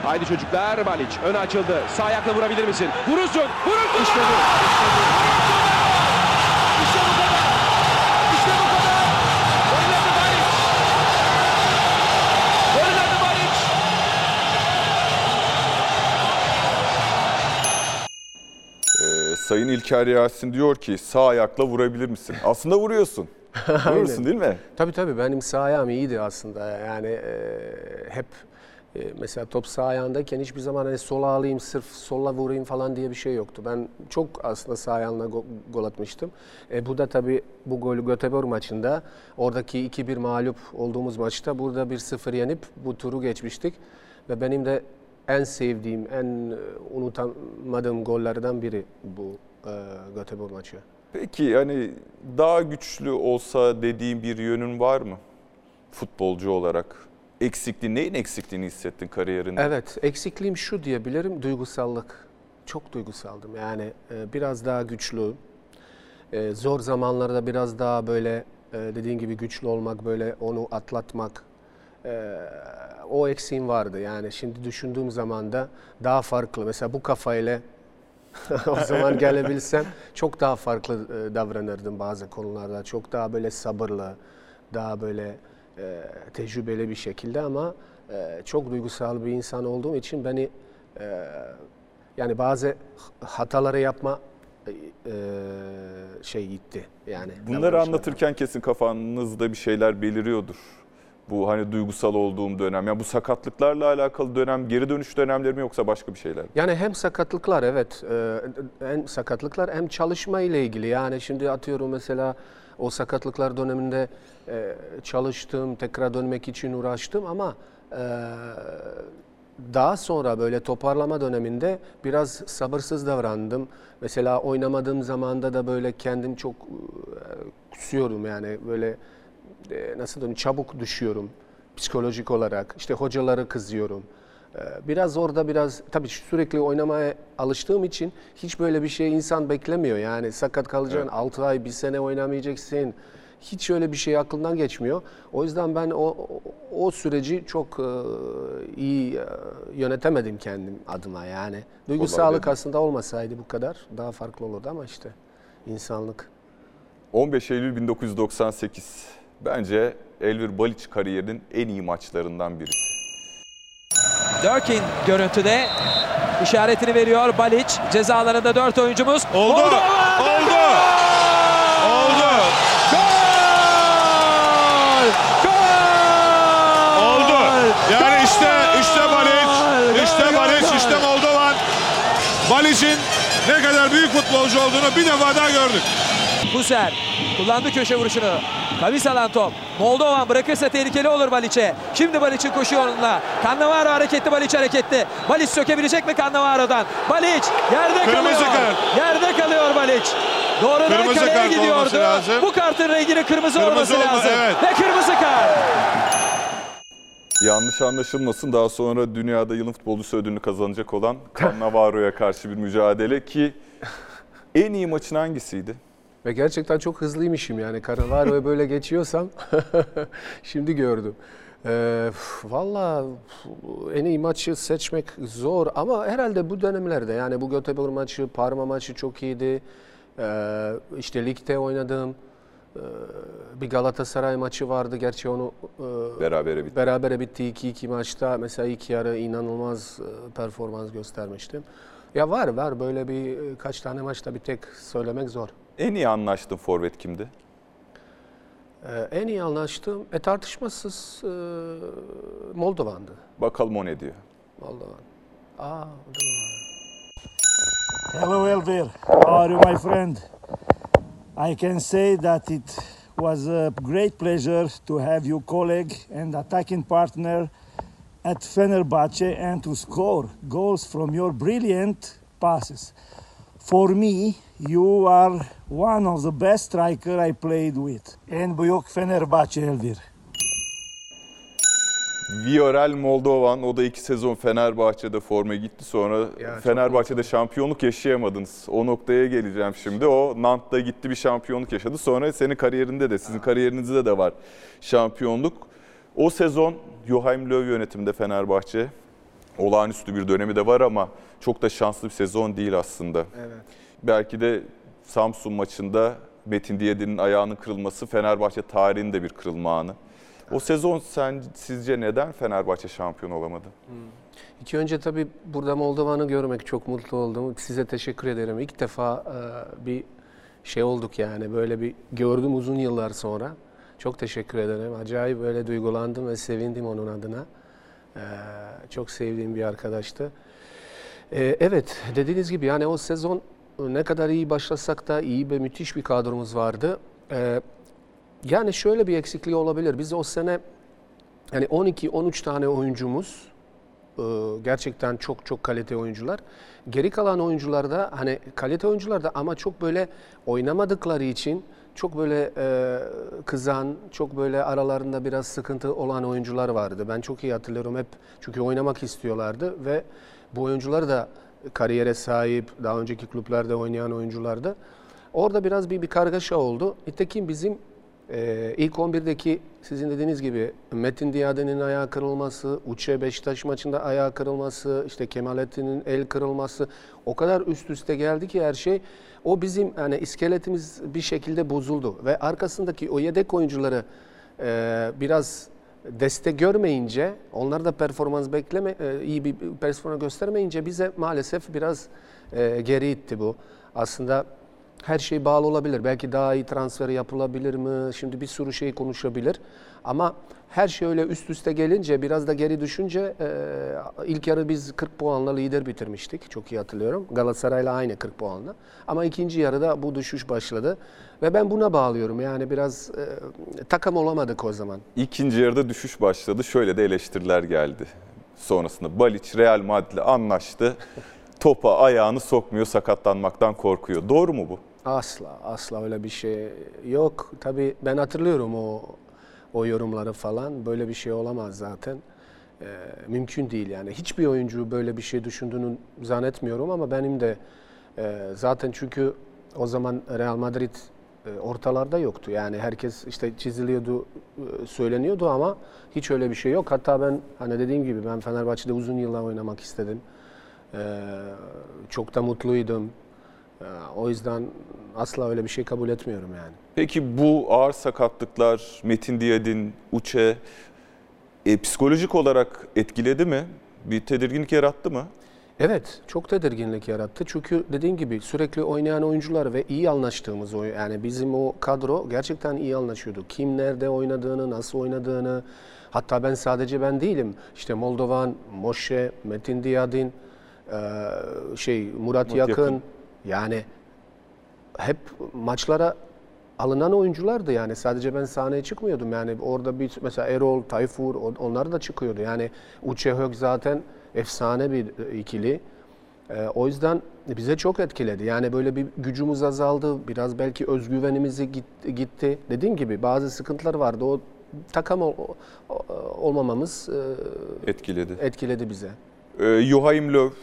Haydi çocuklar Balic ön açıldı. Sağ ayakla vurabilir misin? Vurursun. Vurursun. İşte bu. İşte Sayın İlker Yasin diyor ki sağ ayakla vurabilir misin? Aslında vuruyorsun. Vurursun değil mi? Tabii tabii benim sağ ayağım iyiydi aslında. Yani e, hep e, mesela top sağ ayağındayken hiçbir zaman hani sola alayım sırf sola vurayım falan diye bir şey yoktu. Ben çok aslında sağ ayağımla go- gol atmıştım. E, bu da tabii bu golü Göteborg maçında oradaki 2-1 mağlup olduğumuz maçta burada 1-0 yenip bu turu geçmiştik. Ve benim de en sevdiğim, en e, unutamadığım gollerden biri bu e, Göteborg maçı. Peki hani daha güçlü olsa dediğin bir yönün var mı? Futbolcu olarak. Eksikliği, neyin eksikliğini hissettin kariyerinde? Evet, eksikliğim şu diyebilirim, duygusallık. Çok duygusaldım. Yani e, biraz daha güçlü, e, zor zamanlarda biraz daha böyle e, dediğin gibi güçlü olmak, böyle onu atlatmak. E, o eksiğim vardı. Yani şimdi düşündüğüm zaman da daha farklı. Mesela bu kafayla o zaman gelebilsem çok daha farklı e, davranırdım bazı konularda. Çok daha böyle sabırlı, daha böyle e, tecrübeli bir şekilde ama e, çok duygusal bir insan olduğum için beni e, yani bazı hataları yapma e, e, şey gitti. Yani Bunları anlatırken kesin kafanızda bir şeyler beliriyordur. Bu hani duygusal olduğum dönem. Ya bu sakatlıklarla alakalı dönem, geri dönüş dönemleri mi yoksa başka bir şeyler? Yani hem sakatlıklar evet, hem sakatlıklar hem çalışma ile ilgili. Yani şimdi atıyorum mesela o sakatlıklar döneminde e, çalıştım, tekrar dönmek için uğraştım ama e, daha sonra böyle toparlama döneminde biraz sabırsız davrandım. Mesela oynamadığım zamanda da böyle kendim çok e, kusuyorum yani böyle e, nasıl diyeyim çabuk düşüyorum psikolojik olarak. İşte hocaları kızıyorum. E, Biraz orada biraz tabii sürekli oynamaya alıştığım için hiç böyle bir şey insan beklemiyor. Yani sakat kalacaksın 6 ay, bir sene oynamayacaksın. Hiç öyle bir şey aklından geçmiyor. O yüzden ben o, o, süreci çok e, iyi yönetemedim kendim adıma yani. Duygusallık aslında olmasaydı bu kadar daha farklı olurdu ama işte insanlık. 15 Eylül 1998. Bence Elvir Baliç kariyerinin en iyi maçlarından birisi. Dörkin görüntüde işaretini veriyor Baliç. Cezalarında dört oyuncumuz. Oldu! Oldu! Oldu! Oldu! Gol! Gol! Oldu! Yani işte işte Baliç, işte Baliç, işte Moldovan. Baliç'in ne kadar büyük futbolcu olduğunu bir defa daha gördük. Kuser kullandı köşe vuruşunu. Kavis alan top. Moldovan bırakırsa tehlikeli olur Balic'e. Şimdi Balic'in koşu yolunda. Cannavaro hareketli, Balic hareketli. Balic sökebilecek mi Cannavaro'dan? Balic yerde Kırmızı kalıyor. kart. Yerde kalıyor Balic. Doğrudan Kırmızı kaleye kart gidiyordu. lazım. Bu kartın renginin kırmızı, Kırmızı olması olma- lazım. evet. Ve kırmızı kart. Yanlış anlaşılmasın daha sonra dünyada yılın futbolcusu ödülünü kazanacak olan Cannavaro'ya karşı bir mücadele ki en iyi maçın hangisiydi? Ve gerçekten çok hızlıymışım yani. Cannavaro'ya böyle geçiyorsam şimdi gördüm. Ee, Valla en iyi maçı seçmek zor ama herhalde bu dönemlerde yani bu Göteborg maçı, Parma maçı çok iyiydi. Ee, işte ligde oynadım. Ee, bir Galatasaray maçı vardı. Gerçi onu e, Berabere bitti. berabere bitti 2-2 maçta. Mesela ilk yarı inanılmaz e, performans göstermiştim. Ya var var böyle bir e, kaç tane maçta bir tek söylemek zor. En iyi anlaştığın forvet kimdi? Ee, en iyi anlaştığım e, tartışmasız e, Moldovan'dı. Bakalım o ne diyor. Moldovan. Aa. Hello, Elvir. How are you, my friend? I can say that it was a great pleasure to have you colleague and attacking partner at Fenerbahce and to score goals from your brilliant passes. For me, you are one of the best striker I played with. En büyük Fenerbahçe Elvir. Viorel Moldovan o da iki sezon Fenerbahçe'de forma gitti sonra çok Fenerbahçe'de şampiyonluk yaşayamadınız. O noktaya geleceğim şimdi. O Nant'ta gitti bir şampiyonluk yaşadı. Sonra senin kariyerinde de sizin kariyerinizde de var şampiyonluk. O sezon Joachim Löw yönetiminde Fenerbahçe olağanüstü bir dönemi de var ama çok da şanslı bir sezon değil aslında. Evet. Belki de Samsun maçında Metin Diyedi'nin ayağının kırılması Fenerbahçe tarihinde bir kırılma anı. O sezon sen sizce neden Fenerbahçe şampiyon olamadı? İki önce tabii burada Moldovan'ı görmek çok mutlu oldum. Size teşekkür ederim. İlk defa e, bir şey olduk yani böyle bir gördüm uzun yıllar sonra. Çok teşekkür ederim. Acayip böyle duygulandım ve sevindim onun adına. E, çok sevdiğim bir arkadaştı. E, evet dediğiniz gibi yani o sezon ne kadar iyi başlasak da iyi ve müthiş bir kadromuz vardı. E, yani şöyle bir eksikliği olabilir. Biz o sene yani 12-13 tane oyuncumuz e, gerçekten çok çok kalite oyuncular. Geri kalan oyuncularda hani kalite oyuncularda ama çok böyle oynamadıkları için çok böyle e, kızan, çok böyle aralarında biraz sıkıntı olan oyuncular vardı. Ben çok iyi hatırlıyorum hep çünkü oynamak istiyorlardı ve bu oyuncular da kariyere sahip, daha önceki kulüplerde oynayan oyunculardı. Orada biraz bir, bir kargaşa oldu. Nitekim bizim ee, ilk 11'deki sizin dediğiniz gibi Metin Diyade'nin ayağı kırılması, Uçe Beşiktaş maçında ayağı kırılması, işte Kemalettin'in el kırılması o kadar üst üste geldi ki her şey. O bizim yani iskeletimiz bir şekilde bozuldu ve arkasındaki o yedek oyuncuları e, biraz destek görmeyince, onlar da performans bekleme, e, iyi bir performans göstermeyince bize maalesef biraz e, geri itti bu. Aslında her şey bağlı olabilir. Belki daha iyi transfer yapılabilir mi? Şimdi bir sürü şey konuşabilir. Ama her şey öyle üst üste gelince, biraz da geri düşünce e, ilk yarı biz 40 puanla lider bitirmiştik. Çok iyi hatırlıyorum. Galatasaray'la aynı 40 puanla. Ama ikinci yarıda bu düşüş başladı. Ve ben buna bağlıyorum. Yani biraz e, takım olamadık o zaman. İkinci yarıda düşüş başladı. Şöyle de eleştiriler geldi. Sonrasında Balic Real Madrid'le anlaştı. Topa ayağını sokmuyor, sakatlanmaktan korkuyor. Doğru mu bu? Asla, asla öyle bir şey yok. Tabii ben hatırlıyorum o o yorumları falan. Böyle bir şey olamaz zaten. Ee, mümkün değil yani. Hiçbir oyuncu böyle bir şey düşündüğünü zannetmiyorum ama benim de e, zaten çünkü o zaman Real Madrid e, ortalarda yoktu. Yani herkes işte çiziliyordu, e, söyleniyordu ama hiç öyle bir şey yok. Hatta ben hani dediğim gibi ben Fenerbahçe'de uzun yıllar oynamak istedim. Ee, çok da mutluydum. Ee, O yüzden asla öyle bir şey kabul etmiyorum yani. Peki bu ağır sakatlıklar Metin Diyadin, Uçe e, psikolojik olarak etkiledi mi? Bir tedirginlik yarattı mı? Evet, çok tedirginlik yarattı. Çünkü dediğin gibi sürekli oynayan oyuncular ve iyi anlaştığımız oy yani bizim o kadro gerçekten iyi anlaşıyordu. Kim nerede oynadığını, nasıl oynadığını. Hatta ben sadece ben değilim. İşte Moldovan, Moshe, Metin Diyadin, eee, şey Murat, Murat Yakın. Yakın. Yani hep maçlara alınan oyunculardı yani sadece ben sahneye çıkmıyordum yani orada bir mesela Erol, Tayfur on- onlar da çıkıyordu yani Uche Hök zaten efsane bir e, ikili. Ee, o yüzden bize çok etkiledi. Yani böyle bir gücümüz azaldı. Biraz belki özgüvenimiz gitti. Dediğim gibi bazı sıkıntılar vardı. O takım ol- olmamamız e, Etkiledi. etkiledi bize. Ee, Joachim Löw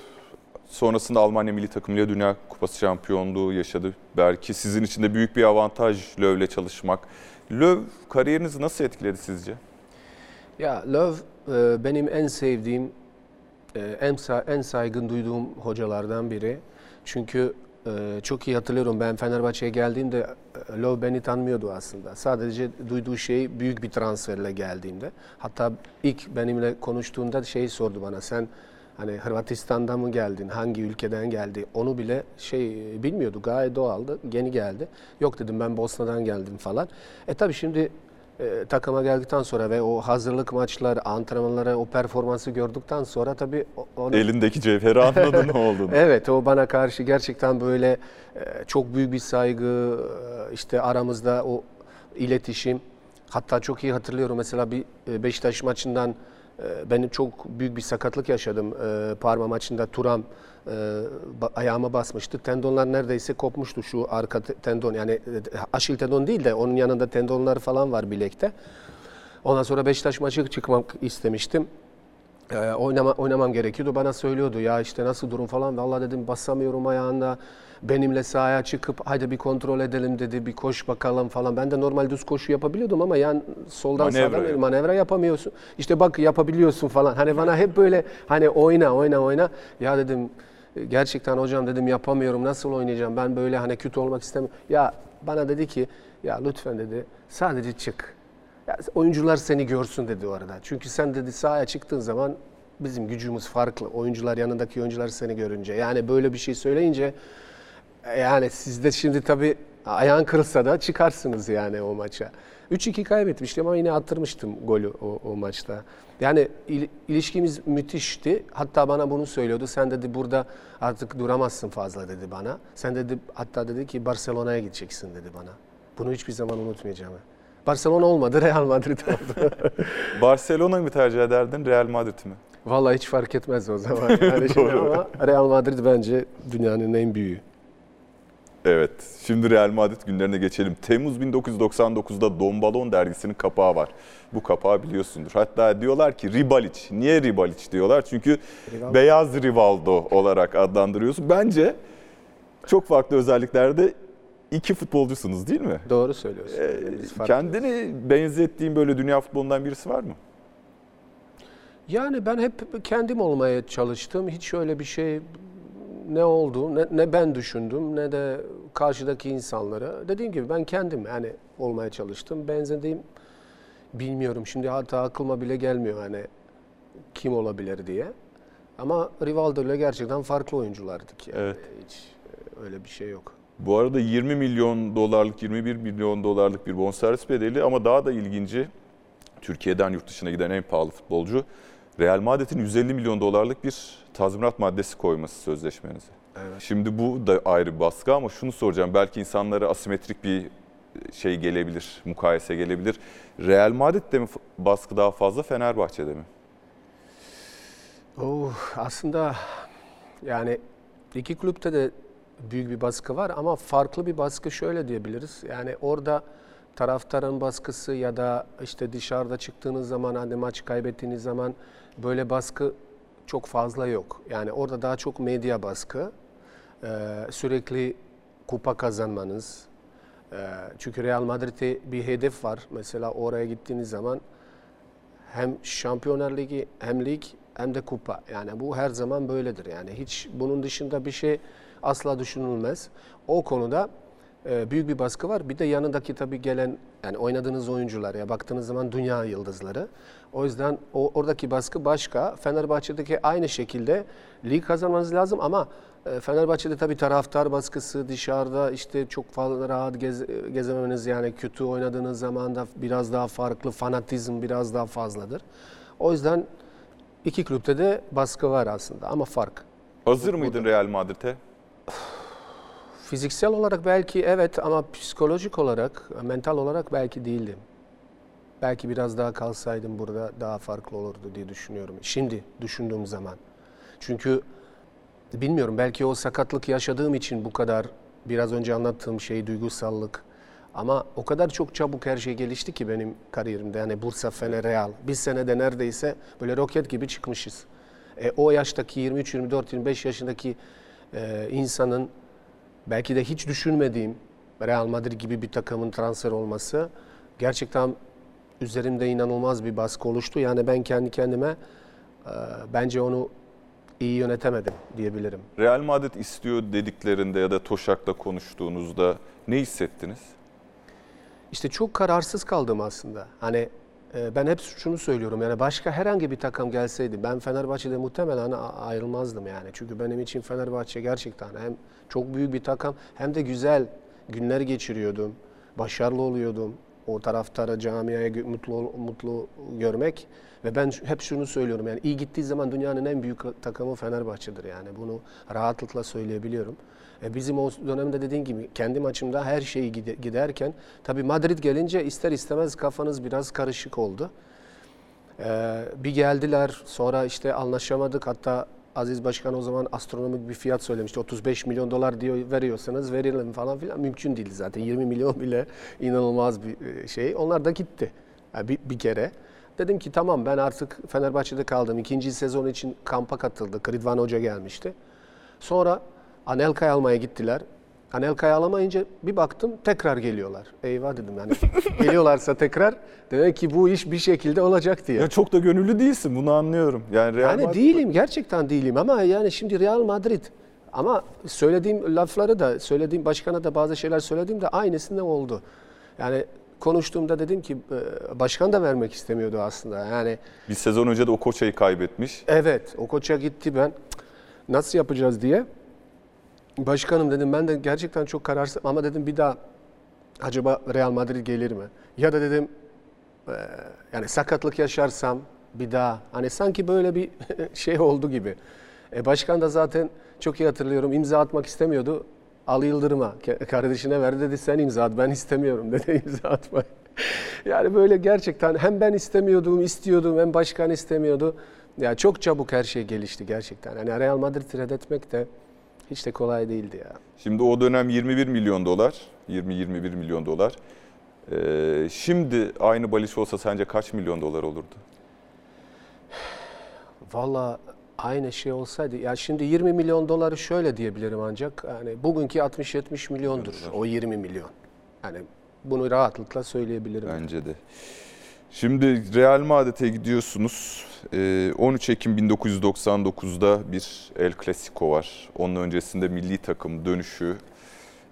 sonrasında Almanya milli takımıyla Dünya Kupası şampiyonluğu yaşadı. Belki sizin için de büyük bir avantaj Löw'le çalışmak. Löw kariyerinizi nasıl etkiledi sizce? Ya Löw e, benim en sevdiğim, e, en, sa- en saygın duyduğum hocalardan biri. Çünkü e, çok iyi hatırlıyorum ben Fenerbahçe'ye geldiğimde Löw beni tanımıyordu aslında. Sadece duyduğu şey büyük bir transferle geldiğimde. Hatta ilk benimle konuştuğunda şey sordu bana sen hani Hırvatistan'dan mı geldin, hangi ülkeden geldi onu bile şey e, bilmiyordu gayet doğaldı yeni geldi. Yok dedim ben Bosna'dan geldim falan. E tabii şimdi e, takıma geldikten sonra ve o hazırlık maçlar, antrenmanlara o performansı gördükten sonra tabii onu... Elindeki cevheri anladın ne olduğunu. Evet o bana karşı gerçekten böyle e, çok büyük bir saygı e, işte aramızda o iletişim. Hatta çok iyi hatırlıyorum mesela bir e, Beşiktaş maçından e, benim çok büyük bir sakatlık yaşadım. E, Parma maçında Turam e, ayağıma basmıştı. Tendonlar neredeyse kopmuştu şu arka te- tendon yani e, aşil tendon değil de onun yanında tendonlar falan var bilekte. Ondan sonra Beşiktaş maçı çıkmak istemiştim. Ee, oynama, oynamam gerekiyordu. Bana söylüyordu ya işte nasıl durum falan. Vallahi dedim basamıyorum ayağında. Benimle sahaya çıkıp haydi bir kontrol edelim dedi. Bir koş bakalım falan. Ben de normal düz koşu yapabiliyordum ama yan soldan Manevra sağdan manevra yapamıyorsun. İşte bak yapabiliyorsun falan. Hani bana hep böyle hani oyna oyna oyna. Ya dedim gerçekten hocam dedim yapamıyorum. Nasıl oynayacağım? Ben böyle hani kötü olmak istemiyorum. Ya bana dedi ki ya lütfen dedi sadece çık. Ya oyuncular seni görsün dedi orada. Çünkü sen dedi sahaya çıktığın zaman bizim gücümüz farklı. Oyuncular yanındaki oyuncular seni görünce. Yani böyle bir şey söyleyince yani siz de şimdi tabii ayağın kırılsa da çıkarsınız yani o maça. 3-2 kaybetmiştim ama yine attırmıştım golü o, o maçta. Yani il- ilişkimiz müthişti. Hatta bana bunu söylüyordu. Sen dedi burada artık duramazsın fazla dedi bana. Sen dedi hatta dedi ki Barcelona'ya gideceksin dedi bana. Bunu hiçbir zaman unutmayacağım. Barcelona olmadı, Real Madrid oldu. Barcelona'yı mı tercih ederdin, Real Madrid mi? Vallahi hiç fark etmez o zaman. Yani şimdi ama Real Madrid bence dünyanın en büyüğü. Evet, şimdi Real Madrid günlerine geçelim. Temmuz 1999'da Don Balon dergisinin kapağı var. Bu kapağı biliyorsundur. Hatta diyorlar ki Ribalic. Niye Ribalic diyorlar? Çünkü Rivaldo. beyaz Rivaldo olarak adlandırıyorsun. Bence çok farklı özelliklerde iki futbolcusunuz değil mi? Doğru söylüyorsun. Ee, kendini benzettiğin böyle dünya futbolundan birisi var mı? Yani ben hep kendim olmaya çalıştım. Hiç öyle bir şey ne oldu ne, ne ben düşündüm ne de karşıdaki insanlara. Dediğim gibi ben kendim yani olmaya çalıştım. Benzediğim bilmiyorum. Şimdi hatta aklıma bile gelmiyor hani kim olabilir diye. Ama Rivaldo ile gerçekten farklı oyunculardık yani. Evet. Hiç öyle bir şey yok. Bu arada 20 milyon dolarlık, 21 milyon dolarlık bir bonservis bedeli ama daha da ilginci Türkiye'den yurt dışına giden en pahalı futbolcu Real Madrid'in 150 milyon dolarlık bir tazminat maddesi koyması sözleşmenize. Evet. Şimdi bu da ayrı bir baskı ama şunu soracağım. Belki insanlara asimetrik bir şey gelebilir, mukayese gelebilir. Real Madrid'de mi baskı daha fazla, Fenerbahçe'de mi? Oh, aslında yani iki kulüpte de büyük bir baskı var ama farklı bir baskı şöyle diyebiliriz. Yani orada taraftarın baskısı ya da işte dışarıda çıktığınız zaman hani maç kaybettiğiniz zaman böyle baskı çok fazla yok. Yani orada daha çok medya baskı. Ee, sürekli kupa kazanmanız. Ee, çünkü Real Madrid'e bir hedef var. Mesela oraya gittiğiniz zaman hem Şampiyonlar Ligi hem lig hem de kupa. Yani bu her zaman böyledir. Yani hiç bunun dışında bir şey asla düşünülmez. O konuda e, büyük bir baskı var. Bir de yanındaki tabii gelen yani oynadığınız oyuncular ya baktığınız zaman dünya yıldızları. O yüzden o oradaki baskı başka. Fenerbahçe'deki aynı şekilde lig kazanmanız lazım ama e, Fenerbahçe'de tabii taraftar baskısı dışarıda işte çok fazla rahat gez, gezememeniz yani kötü oynadığınız zaman da biraz daha farklı fanatizm biraz daha fazladır. O yüzden iki kulüpte de baskı var aslında ama fark. Hazır mıydın Real Madrid'e? Fiziksel olarak belki evet ama psikolojik olarak, mental olarak belki değildim. Belki biraz daha kalsaydım burada daha farklı olurdu diye düşünüyorum. Şimdi düşündüğüm zaman. Çünkü bilmiyorum belki o sakatlık yaşadığım için bu kadar biraz önce anlattığım şey duygusallık. Ama o kadar çok çabuk her şey gelişti ki benim kariyerimde. Yani Bursa, Fener, Real. Bir senede neredeyse böyle roket gibi çıkmışız. E, o yaştaki 23, 24, 25 yaşındaki e, insanın belki de hiç düşünmediğim Real Madrid gibi bir takımın transfer olması gerçekten üzerimde inanılmaz bir baskı oluştu. Yani ben kendi kendime e, bence onu iyi yönetemedim diyebilirim. Real Madrid istiyor dediklerinde ya da Toşak'la konuştuğunuzda ne hissettiniz? İşte çok kararsız kaldım aslında. Hani ben hep şunu söylüyorum yani başka herhangi bir takım gelseydi ben Fenerbahçe'de muhtemelen ayrılmazdım yani. Çünkü benim için Fenerbahçe gerçekten hem çok büyük bir takım hem de güzel günler geçiriyordum. Başarılı oluyordum. O taraftara, camiaya mutlu mutlu görmek ve ben hep şunu söylüyorum yani iyi gittiği zaman dünyanın en büyük takımı Fenerbahçe'dir yani. Bunu rahatlıkla söyleyebiliyorum. E bizim o dönemde dediğim gibi kendi maçımda her şey gide- giderken tabii Madrid gelince ister istemez kafanız biraz karışık oldu. Ee, bir geldiler sonra işte anlaşamadık hatta Aziz Başkan o zaman astronomik bir fiyat söylemişti. 35 milyon dolar diyor veriyorsanız verelim falan filan mümkün değil zaten 20 milyon bile inanılmaz bir e, şey. Onlar da gitti Yani bir, bir kere. Dedim ki tamam ben artık Fenerbahçe'de kaldım. İkinci sezon için kampa katıldı. Rıdvan Hoca gelmişti. Sonra Anelka'yı almaya gittiler. Anelka'yı alamayınca bir baktım tekrar geliyorlar. Eyvah dedim yani geliyorlarsa tekrar demek ki bu iş bir şekilde olacak diye. Ya çok da gönüllü değilsin bunu anlıyorum. Yani Real Yani Madrid- değilim gerçekten değilim ama yani şimdi Real Madrid ama söylediğim lafları da söylediğim başkana da bazı şeyler söylediğimde aynısında oldu. Yani konuştuğumda dedim ki e, başkan da vermek istemiyordu aslında. Yani bir sezon önce de o koçayı kaybetmiş. Evet, o koça gitti ben. "Cık, Nasıl yapacağız diye. Başkanım dedim ben de gerçekten çok kararsız ama dedim bir daha acaba Real Madrid gelir mi? Ya da dedim e, yani sakatlık yaşarsam bir daha hani sanki böyle bir şey oldu gibi. E, başkan da zaten çok iyi hatırlıyorum imza atmak istemiyordu. Al Yıldırım'a kardeşine verdi dedi sen imza at ben istemiyorum dedi imza atmayı. Yani böyle gerçekten hem ben istemiyordum, istiyordum hem başkan istemiyordu. Ya çok çabuk her şey gelişti gerçekten. Yani Real Madrid'i reddetmek de hiç de kolay değildi ya. Şimdi o dönem 21 milyon dolar, 20-21 milyon dolar. Ee, şimdi aynı Baliç olsa sence kaç milyon dolar olurdu? Valla aynı şey olsaydı ya şimdi 20 milyon doları şöyle diyebilirim ancak yani bugünkü 60-70 milyondur o 20 milyon. Yani bunu rahatlıkla söyleyebilirim. Bence de. Şimdi Real Madrid'e gidiyorsunuz. Ee, 13 Ekim 1999'da bir El Clasico var. Onun öncesinde milli takım dönüşü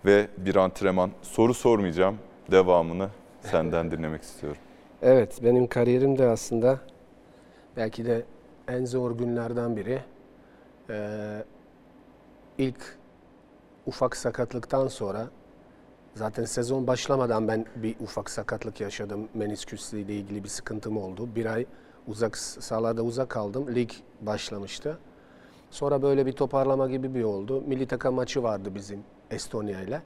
ve bir antrenman. Soru sormayacağım. Devamını senden dinlemek istiyorum. Evet, benim kariyerimde aslında belki de en zor günlerden biri. Ee, ilk ufak sakatlıktan sonra zaten sezon başlamadan ben bir ufak sakatlık yaşadım. Menisküsle ilgili bir sıkıntım oldu. Bir ay uzak sahalarda uzak kaldım. Lig başlamıştı. Sonra böyle bir toparlama gibi bir oldu. Milli takım maçı vardı bizim Estonya ile.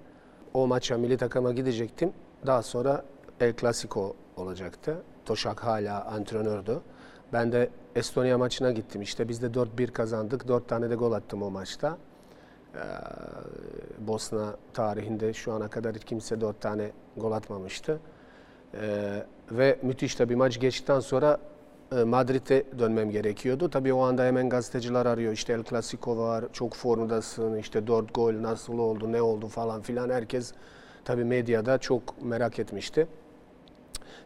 O maça milli takıma gidecektim. Daha sonra El Clasico olacaktı. Toşak hala antrenördü. Ben de Estonya maçına gittim. İşte biz de 4-1 kazandık. 4 tane de gol attım o maçta. Ee, Bosna tarihinde şu ana kadar hiç kimse 4 tane gol atmamıştı. Ee, ve müthiş tabii maç geçtikten sonra e, Madrid'e dönmem gerekiyordu. Tabii o anda hemen gazeteciler arıyor. İşte El Clasico var, çok formdasın, işte 4 gol nasıl oldu, ne oldu falan filan. Herkes tabii medyada çok merak etmişti.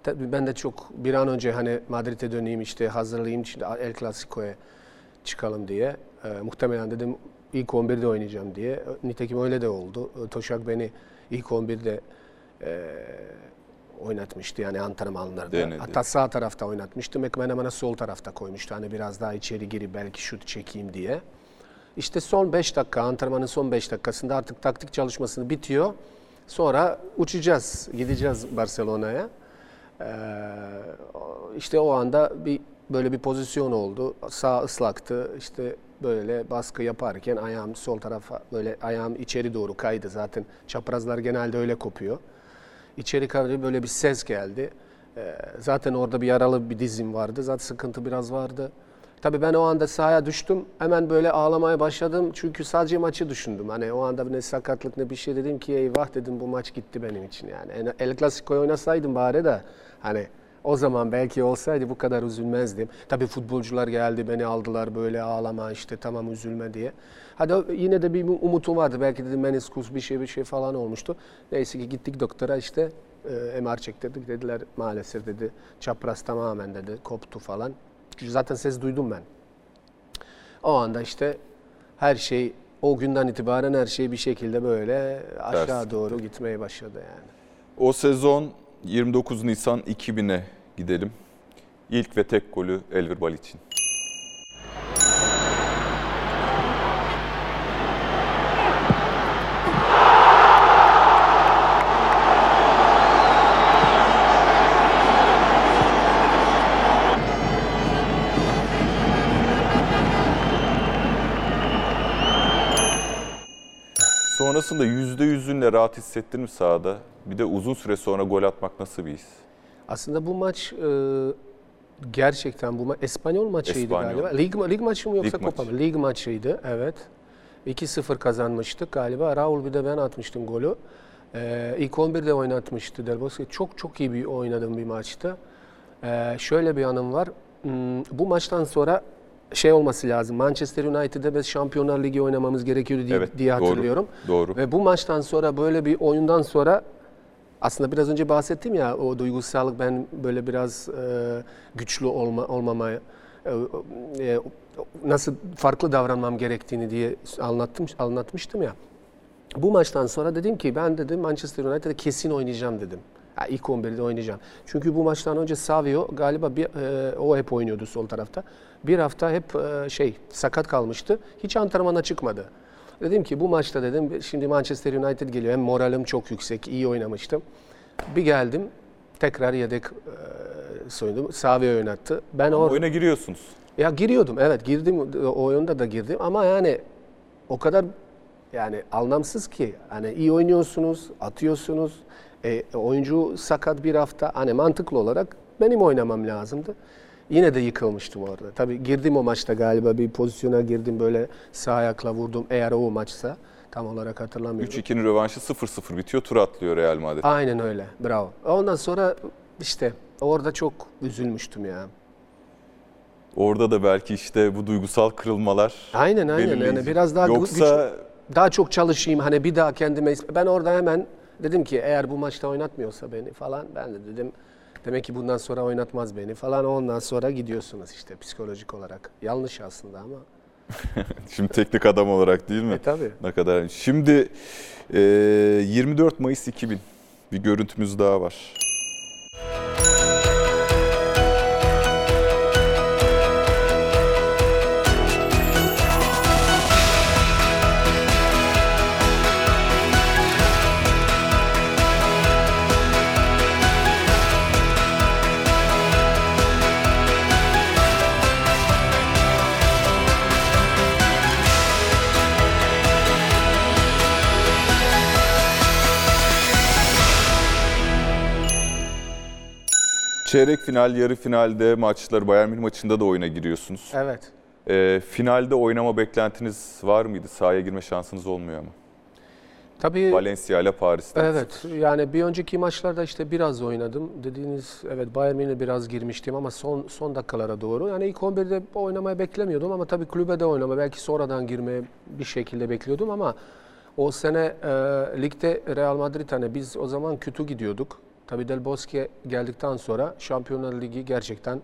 Tabii ben de çok bir an önce hani Madrid'e döneyim işte hazırlayayım El Clasico'ya çıkalım diye. Ee, muhtemelen dedim ilk 11'de oynayacağım diye. Nitekim öyle de oldu. Toşak beni ilk 11'de e, oynatmıştı yani antrenmanlarda. Denedi. Hatta sağ tarafta oynatmıştı. McManaman'a sol tarafta koymuştu. Hani biraz daha içeri girip belki şut çekeyim diye. İşte son 5 dakika, antrenmanın son 5 dakikasında artık taktik çalışmasını bitiyor. Sonra uçacağız, gideceğiz Barcelona'ya. Ee, işte o anda bir böyle bir pozisyon oldu. Sağ ıslaktı. İşte böyle baskı yaparken ayağım sol tarafa böyle ayağım içeri doğru kaydı. Zaten çaprazlar genelde öyle kopuyor. İçeri kadar böyle bir ses geldi. Ee, zaten orada bir yaralı bir dizim vardı. Zaten sıkıntı biraz vardı. Tabii ben o anda sahaya düştüm. Hemen böyle ağlamaya başladım. Çünkü sadece maçı düşündüm. Hani o anda ne sakatlık ne bir şey dedim ki eyvah dedim bu maç gitti benim için yani. El Clasico'yu oynasaydım bari de hani o zaman belki olsaydı bu kadar üzülmezdim. Tabii futbolcular geldi beni aldılar böyle ağlama işte tamam üzülme diye. Hadi yine de bir umutum vardı. Belki dedim meniskus bir şey bir şey falan olmuştu. Neyse ki gittik doktora işte e, MR çektirdik dediler maalesef dedi çapraz tamamen dedi koptu falan. Zaten ses duydum ben. O anda işte her şey o günden itibaren her şey bir şekilde böyle aşağı doğru gitmeye başladı yani. O sezon 29 Nisan 2000'e gidelim. İlk ve tek golü Elvir Balic'in. Sonrasında %100'ünle rahat hissettin mi sahada? Bir de uzun süre sonra gol atmak nasıl bir his? Aslında bu maç e, gerçekten bu ma Espanyol maçıydı Espanyol. galiba. Lig, lig maçı mı yoksa Lig Copa maçı. mı? Lig maçıydı evet. 2-0 kazanmıştık galiba. Raul bir de ben atmıştım golü. Ee, ilk 11'de oynatmıştı Del Bosque. Çok çok iyi bir oynadığım bir maçtı. Ee, şöyle bir anım var. Hmm, bu maçtan sonra şey olması lazım. Manchester United'de biz Şampiyonlar Ligi oynamamız gerekiyordu diye, Evet, diye doğru, hatırlıyorum. doğru. Ve bu maçtan sonra böyle bir oyundan sonra aslında biraz önce bahsettim ya o duygusallık ben böyle biraz e, güçlü olma, olmamaya e, e, nasıl farklı davranmam gerektiğini diye anlattım anlatmıştım ya. Bu maçtan sonra dedim ki ben dedim Manchester United'da kesin oynayacağım dedim. Ha, ilk 11'de oynayacağım. Çünkü bu maçtan önce Savio galiba bir, e, o hep oynuyordu sol tarafta. Bir hafta hep e, şey sakat kalmıştı. Hiç antrenmana çıkmadı. Dedim ki bu maçta dedim şimdi Manchester United geliyor. Hem moralim çok yüksek, iyi oynamıştım. Bir geldim tekrar yedek e, soyundum. Savio oynattı. Ben or oyuna giriyorsunuz. ya giriyordum evet girdim o oyunda da girdim ama yani o kadar yani anlamsız ki hani iyi oynuyorsunuz, atıyorsunuz. E, oyuncu sakat bir hafta hani mantıklı olarak benim oynamam lazımdı. Yine de yıkılmıştım orada. Tabii girdim o maçta galiba bir pozisyona girdim böyle sağ ayakla vurdum eğer o maçsa tam olarak hatırlamıyorum. 3-2'nin rövanşı 0-0 bitiyor. Tur atlıyor Real Madrid. Aynen öyle. Bravo. Ondan sonra işte orada çok üzülmüştüm ya. Orada da belki işte bu duygusal kırılmalar Aynen aynen yani biraz daha Yoksa güç- daha çok çalışayım hani bir daha kendime ben orada hemen dedim ki eğer bu maçta oynatmıyorsa beni falan ben de dedim demek ki bundan sonra oynatmaz beni falan ondan sonra gidiyorsunuz işte psikolojik olarak. Yanlış aslında ama. şimdi teknik adam olarak değil mi? E tabii. Ne kadar. Şimdi e, 24 Mayıs 2000 bir görüntümüz daha var. Çeyrek final, yarı finalde maçları Bayern Münih maçında da oyuna giriyorsunuz. Evet. E, finalde oynama beklentiniz var mıydı? Sahaya girme şansınız olmuyor ama. Tabii Valencia ile Paris'te. Evet yani bir önceki maçlarda işte biraz oynadım. Dediğiniz evet Bayern Münih'e biraz girmiştim ama son son dakikalara doğru. Yani ilk 11'de oynamayı beklemiyordum ama tabii kulübe de oynama belki sonradan girmeye bir şekilde bekliyordum ama o sene e, ligde Real Madrid hani biz o zaman kötü gidiyorduk. Tabii Del Bosque geldikten sonra Şampiyonlar Ligi gerçekten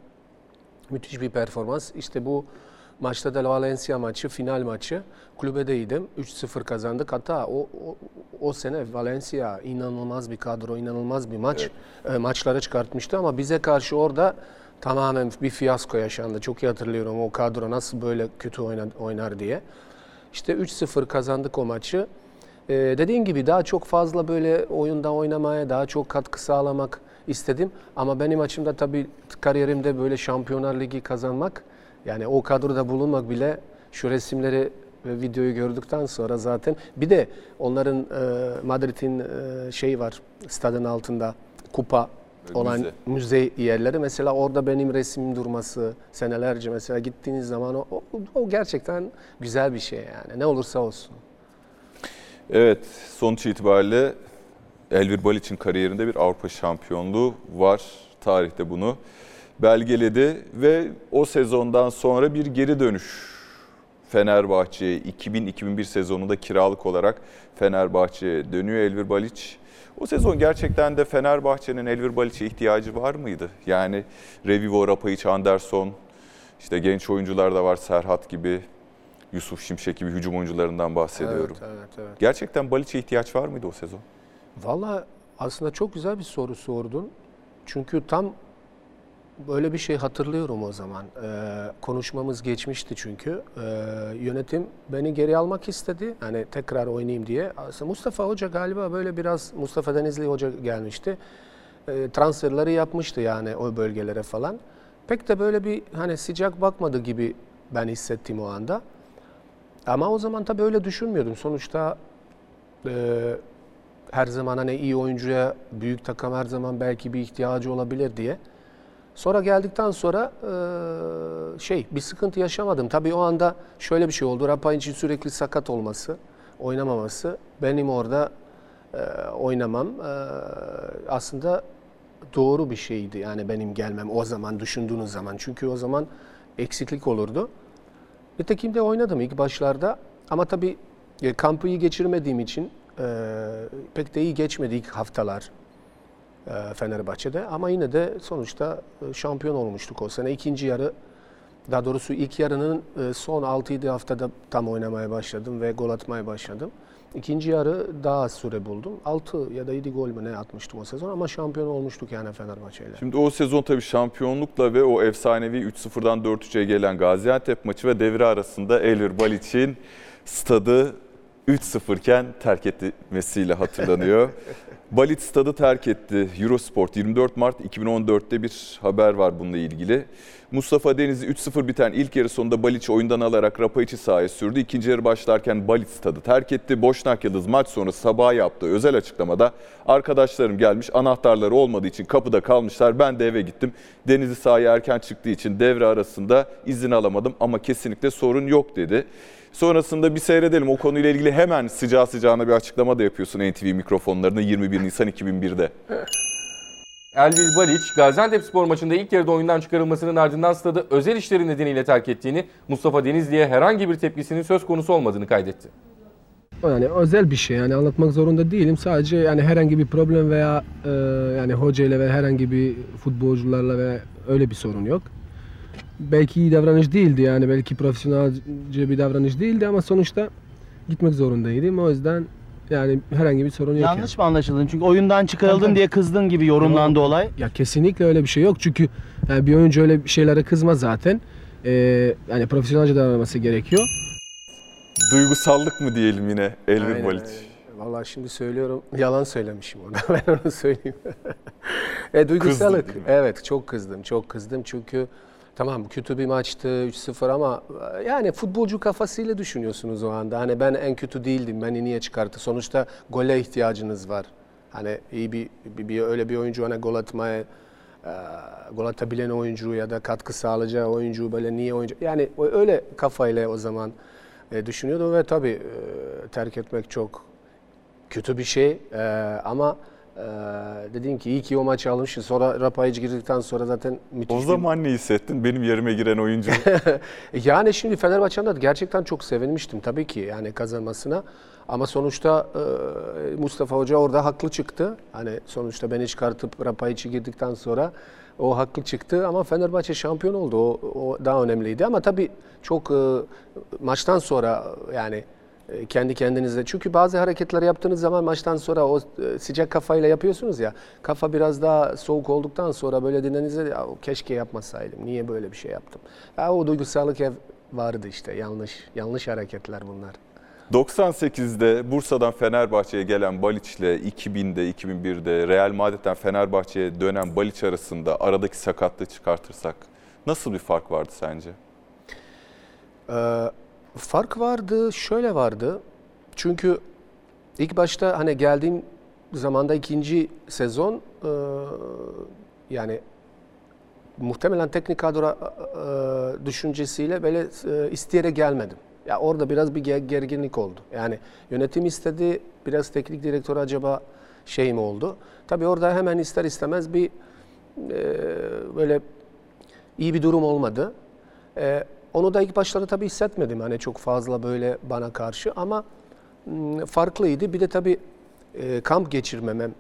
müthiş bir performans. İşte bu maçta da Valencia maçı, final maçı. Kulübedeydim. 3-0 kazandık. Hatta o, o, o sene Valencia inanılmaz bir kadro, inanılmaz bir maç. E, maçları çıkartmıştı ama bize karşı orada tamamen bir fiyasko yaşandı. Çok iyi hatırlıyorum o kadro nasıl böyle kötü oynar, oynar diye. İşte 3-0 kazandık o maçı. Ee, dediğin gibi daha çok fazla böyle oyunda oynamaya, daha çok katkı sağlamak istedim. Ama benim açımda tabii kariyerimde böyle Şampiyonlar Ligi kazanmak, yani o kadroda bulunmak bile şu resimleri ve videoyu gördükten sonra zaten bir de onların e, Madrid'in e, şeyi var stadın altında kupa olan Müze. müze yerleri mesela orada benim resmim durması senelerce mesela gittiğiniz zaman o, o, o gerçekten güzel bir şey yani ne olursa olsun. Evet, sonuç itibariyle Elvir Balic'in kariyerinde bir Avrupa şampiyonluğu var. Tarihte bunu belgeledi ve o sezondan sonra bir geri dönüş Fenerbahçe'ye 2000-2001 sezonunda kiralık olarak Fenerbahçe'ye dönüyor Elvir Balic. O sezon gerçekten de Fenerbahçe'nin Elvir Balic'e ihtiyacı var mıydı? Yani Revivo, Rapayic, Anderson, işte genç oyuncular da var Serhat gibi, Yusuf Şimşek gibi hücum oyuncularından bahsediyorum. Evet, evet, evet. Gerçekten Balic'e ihtiyaç var mıydı o sezon? Valla aslında çok güzel bir soru sordun. Çünkü tam böyle bir şey hatırlıyorum o zaman. Ee, konuşmamız geçmişti çünkü. Ee, yönetim beni geri almak istedi. Hani tekrar oynayayım diye. Aslında Mustafa Hoca galiba böyle biraz Mustafa Denizli Hoca gelmişti. Ee, transferleri yapmıştı yani o bölgelere falan. Pek de böyle bir hani sıcak bakmadı gibi ben hissettim o anda. Ama o zaman tabii öyle düşünmüyordum. Sonuçta e, her zaman hani iyi oyuncuya büyük takım her zaman belki bir ihtiyacı olabilir diye. Sonra geldikten sonra e, şey bir sıkıntı yaşamadım. Tabii o anda şöyle bir şey oldu. Rapayic'in sürekli sakat olması, oynamaması benim orada e, oynamam e, aslında doğru bir şeydi. Yani benim gelmem o zaman düşündüğünüz zaman. Çünkü o zaman eksiklik olurdu. Nitekim oynadım ilk başlarda ama tabii e, kampı iyi geçirmediğim için e, pek de iyi geçmedi ilk haftalar e, Fenerbahçe'de. Ama yine de sonuçta şampiyon olmuştuk o sene. İkinci yarı, daha doğrusu ilk yarının son 6-7 haftada tam oynamaya başladım ve gol atmaya başladım. İkinci yarı daha az süre buldum. 6 ya da 7 gol mü ne atmıştım o sezon ama şampiyon olmuştuk yani Fenerbahçe'yle. Şimdi o sezon tabii şampiyonlukla ve o efsanevi 3-0'dan 4-3'e gelen Gaziantep maçı ve devre arasında Elvir Balic'in stadı 3-0 iken terk etmesiyle hatırlanıyor. Balic stadı terk etti. Eurosport 24 Mart 2014'te bir haber var bununla ilgili. Mustafa Denizli 3-0 biten ilk yarı sonunda Balic oyundan alarak Rapaiç'i sahaya sürdü. İkinci yarı başlarken Balic stadı terk etti. Boşnak Yıldız maç sonrası sabah yaptığı özel açıklamada arkadaşlarım gelmiş anahtarları olmadığı için kapıda kalmışlar. Ben de eve gittim. Denizli sahaya erken çıktığı için devre arasında izin alamadım ama kesinlikle sorun yok dedi. Sonrasında bir seyredelim. O konuyla ilgili hemen sıcağı sıcağına bir açıklama da yapıyorsun NTV mikrofonlarında 21 Nisan 2001'de. Elvil Balic, Gaziantep spor maçında ilk yarıda oyundan çıkarılmasının ardından stadı özel işleri nedeniyle terk ettiğini, Mustafa Denizli'ye herhangi bir tepkisinin söz konusu olmadığını kaydetti. Yani özel bir şey yani anlatmak zorunda değilim. Sadece yani herhangi bir problem veya e, yani hocayla ve herhangi bir futbolcularla ve öyle bir sorun yok. Belki iyi davranış değildi yani belki profesyonelce bir davranış değildi ama sonuçta gitmek zorundaydım. O yüzden yani herhangi bir sorun yok. yani. Yanlış mı anlaşıldın? Çünkü oyundan çıkarıldın diye kızdın gibi yorumlandı olay. Ya kesinlikle öyle bir şey yok çünkü yani bir oyuncu öyle bir şeylere kızmaz zaten. Ee, yani profesyonelce davranması gerekiyor. Duygusallık mı diyelim yine Elvir Aynen, Balic? Vallahi şimdi söylüyorum. Yalan söylemişim orada. Ben onu söyleyeyim. e, duygusallık. Kızdın? Evet çok kızdım. Çok kızdım çünkü tamam kötü bir maçtı 3-0 ama e, yani futbolcu kafasıyla düşünüyorsunuz o anda. Hani ben en kötü değildim. Beni niye çıkarttı? Sonuçta gole ihtiyacınız var. Hani iyi bir, bir, bir öyle bir oyuncu hani gol atmaya e, gol atabilen oyuncu ya da katkı sağlayacağı oyuncu böyle niye oyuncu yani öyle kafayla o zaman e, düşünüyordum ve tabii terk etmek çok kötü bir şey E, ama e, dediğim ki iyi ki o maçı almışız. Sonra Rapayic girdikten sonra zaten müthiş O bir- zaman ne hissettin? Benim yerime giren oyuncu. yani şimdi Fenerbahçe'den de gerçekten çok sevinmiştim tabii ki yani kazanmasına. Ama sonuçta e, Mustafa Hoca orada haklı çıktı. Hani sonuçta beni çıkartıp Rapaiç'i girdikten sonra o haklı çıktı ama Fenerbahçe şampiyon oldu. O, o daha önemliydi ama tabii çok e, maçtan sonra yani kendi kendinize. Çünkü bazı hareketler yaptığınız zaman maçtan sonra o e, sıcak kafayla yapıyorsunuz ya. Kafa biraz daha soğuk olduktan sonra böyle dinlenize ya keşke yapmasaydım. Niye böyle bir şey yaptım? Ya o duygusallık ev vardı işte. Yanlış yanlış hareketler bunlar. 98'de Bursa'dan Fenerbahçe'ye gelen Baliç ile 2000'de 2001'de Real Madrid'den Fenerbahçe'ye dönen Baliç arasında aradaki sakatlığı çıkartırsak nasıl bir fark vardı sence? Ee, fark vardı, şöyle vardı. Çünkü ilk başta hani geldiğim zamanda ikinci sezon e, yani muhtemelen teknik kadro e, düşüncesiyle böyle e, isteyerek gelmedim. Ya orada biraz bir ger- gerginlik oldu. Yani yönetim istedi, biraz teknik direktör acaba şey mi oldu? Tabii orada hemen ister istemez bir e, böyle iyi bir durum olmadı. E, onu da ilk başlarda tabii hissetmedim hani çok fazla böyle bana karşı ama m, farklıydı. Bir de tabii e, kamp geçirmemem,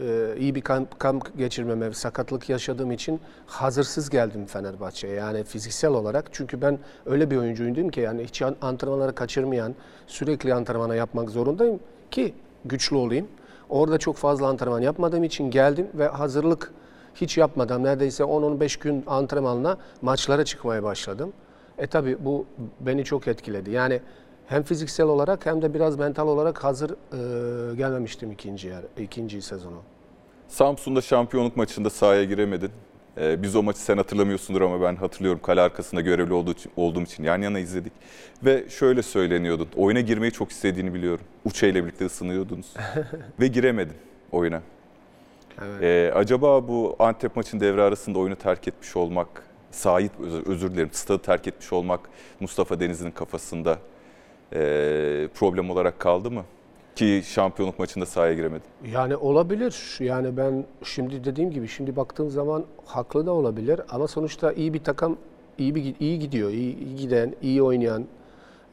e, iyi bir kamp, kamp geçirmemem, sakatlık yaşadığım için hazırsız geldim Fenerbahçe'ye. Yani fiziksel olarak çünkü ben öyle bir oyuncuydum ki yani hiç an- antrenmanları kaçırmayan, sürekli antrenmana yapmak zorundayım ki güçlü olayım. Orada çok fazla antrenman yapmadığım için geldim ve hazırlık hiç yapmadan neredeyse 10-15 gün antrenmanla maçlara çıkmaya başladım. E tabi bu beni çok etkiledi. Yani hem fiziksel olarak hem de biraz mental olarak hazır e, gelmemiştim ikinci yer, ikinci sezonu. Samsun'da şampiyonluk maçında sahaya giremedin. Ee, biz o maçı sen hatırlamıyorsundur ama ben hatırlıyorum kale arkasında görevli olduğu için, olduğum için yan yana izledik. Ve şöyle söyleniyordun, oyuna girmeyi çok istediğini biliyorum. Uçe ile birlikte ısınıyordunuz ve giremedin oyuna. Evet. Ee, acaba bu Antep maçın devre arasında oyunu terk etmiş olmak, sahip özür, dilerim, stadı terk etmiş olmak Mustafa Denizli'nin kafasında ee, problem olarak kaldı mı? Ki şampiyonluk maçında sahaya giremedin. Yani olabilir. Yani ben şimdi dediğim gibi şimdi baktığım zaman haklı da olabilir ama sonuçta iyi bir takım iyi bir iyi gidiyor. iyi, iyi giden, iyi oynayan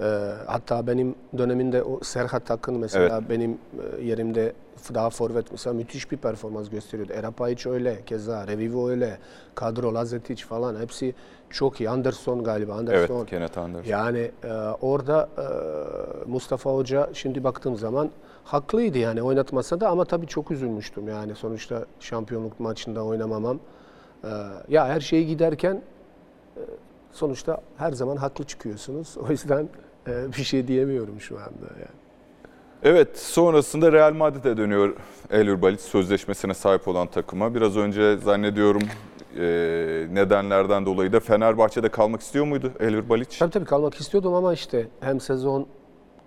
e, hatta benim döneminde o Serhat Akın mesela Evet. benim e, yerimde daha forvet mesela müthiş bir performans gösteriyordu. Erapayic öyle, keza Revivo öyle, Kadro Lazetic falan hepsi çok iyi. Anderson galiba, Anderson. Evet, Kenneth Anderson. Yani e, orada e, Mustafa Hoca şimdi baktığım zaman haklıydı yani oynatmasa da ama tabii çok üzülmüştüm yani sonuçta şampiyonluk maçında oynamamam. E, ya her şeyi giderken e, sonuçta her zaman haklı çıkıyorsunuz. O yüzden e, bir şey diyemiyorum şu anda yani. Evet, sonrasında Real Madrid'e dönüyor Elur Balic sözleşmesine sahip olan takıma. Biraz önce zannediyorum e, nedenlerden dolayı da Fenerbahçe'de kalmak istiyor muydu Elur Balic? Tabii tabii kalmak istiyordum ama işte hem sezon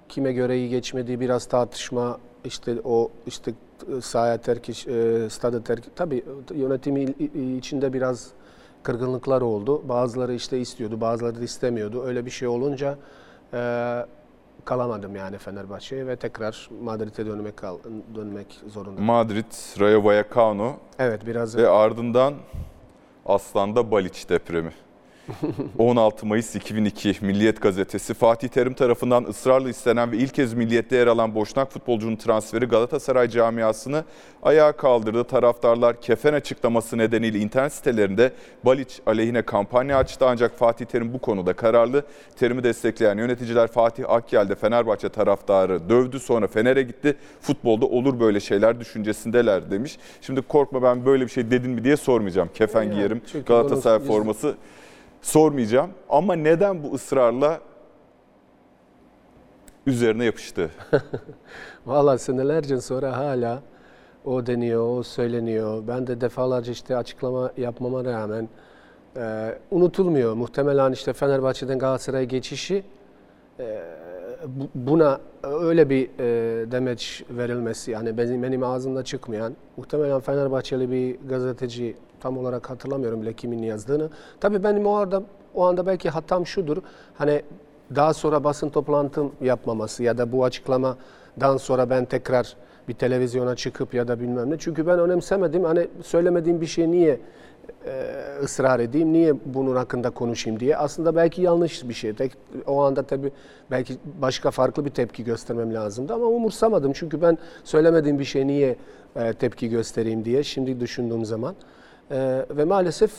kime göre iyi geçmediği biraz tartışma işte o işte sahaya terk e, stada terk tabii yönetimi içinde biraz kırgınlıklar oldu. Bazıları işte istiyordu, bazıları da istemiyordu. Öyle bir şey olunca e, kalamadım yani Fenerbahçe'ye ve tekrar Madrid'e dönmek kal- dönmek zorunda. Madrid, Rayo Vallecano Evet biraz ve ardından Aslan'da Balic depremi. 16 Mayıs 2002 Milliyet Gazetesi Fatih Terim tarafından ısrarla istenen ve ilk kez milliyette yer alan Boşnak futbolcunun transferi Galatasaray camiasını ayağa kaldırdı. Taraftarlar kefen açıklaması nedeniyle internet sitelerinde Balic aleyhine kampanya açtı ancak Fatih Terim bu konuda kararlı. Terim'i destekleyen yöneticiler Fatih Akyel'de Fenerbahçe taraftarı dövdü sonra Fener'e gitti. Futbolda olur böyle şeyler düşüncesindeler demiş. Şimdi korkma ben böyle bir şey dedin mi diye sormayacağım. Kefen Yani, giyerim Galatasaray forması sormayacağım. Ama neden bu ısrarla üzerine yapıştı? Valla senelerce sonra hala o deniyor, o söyleniyor. Ben de defalarca işte açıklama yapmama rağmen e, unutulmuyor. Muhtemelen işte Fenerbahçe'den Galatasaray'a geçişi e, bu- buna öyle bir e, demeç verilmesi yani benim, benim ağzımda çıkmayan muhtemelen Fenerbahçeli bir gazeteci tam olarak hatırlamıyorum bile kimin yazdığını. Tabii benim o anda o anda belki hatam şudur. Hani daha sonra basın toplantım yapmaması ya da bu açıklamadan sonra ben tekrar bir televizyona çıkıp ya da bilmem ne. Çünkü ben önemsemedim. Hani söylemediğim bir şey niye e, ısrar edeyim, niye bunun hakkında konuşayım diye. Aslında belki yanlış bir şey. Tek, o anda tabii belki başka farklı bir tepki göstermem lazımdı ama umursamadım. Çünkü ben söylemediğim bir şey niye e, tepki göstereyim diye şimdi düşündüğüm zaman. E, ve maalesef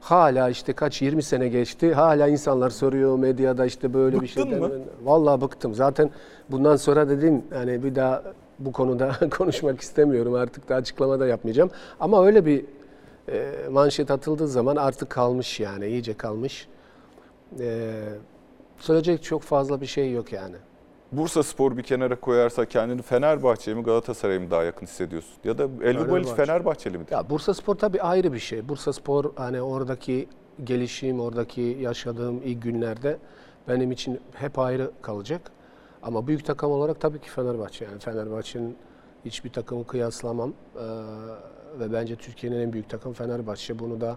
hala işte kaç 20 sene geçti. Hala insanlar soruyor medyada işte böyle bir şey. Bıktın mı? Vallahi bıktım. Zaten bundan sonra dedim hani bir daha bu konuda konuşmak istemiyorum. Artık da açıklama da yapmayacağım. Ama öyle bir e, manşet atıldığı zaman artık kalmış yani iyice kalmış. E, söyleyecek çok fazla bir şey yok yani. Bursa Spor bir kenara koyarsa kendini Fenerbahçe'ye mi Galatasaray'a mı daha yakın hissediyorsun? Ya da Baliç Fenerbahçe. Fenerbahçeli midir? Ya Bursa Spor tabii ayrı bir şey. Bursa Spor hani oradaki gelişim, oradaki yaşadığım ilk günlerde benim için hep ayrı kalacak. Ama büyük takım olarak tabii ki Fenerbahçe. Yani Fenerbahçe'nin hiçbir takımı kıyaslamam. Ee, ve bence Türkiye'nin en büyük takım Fenerbahçe. Bunu da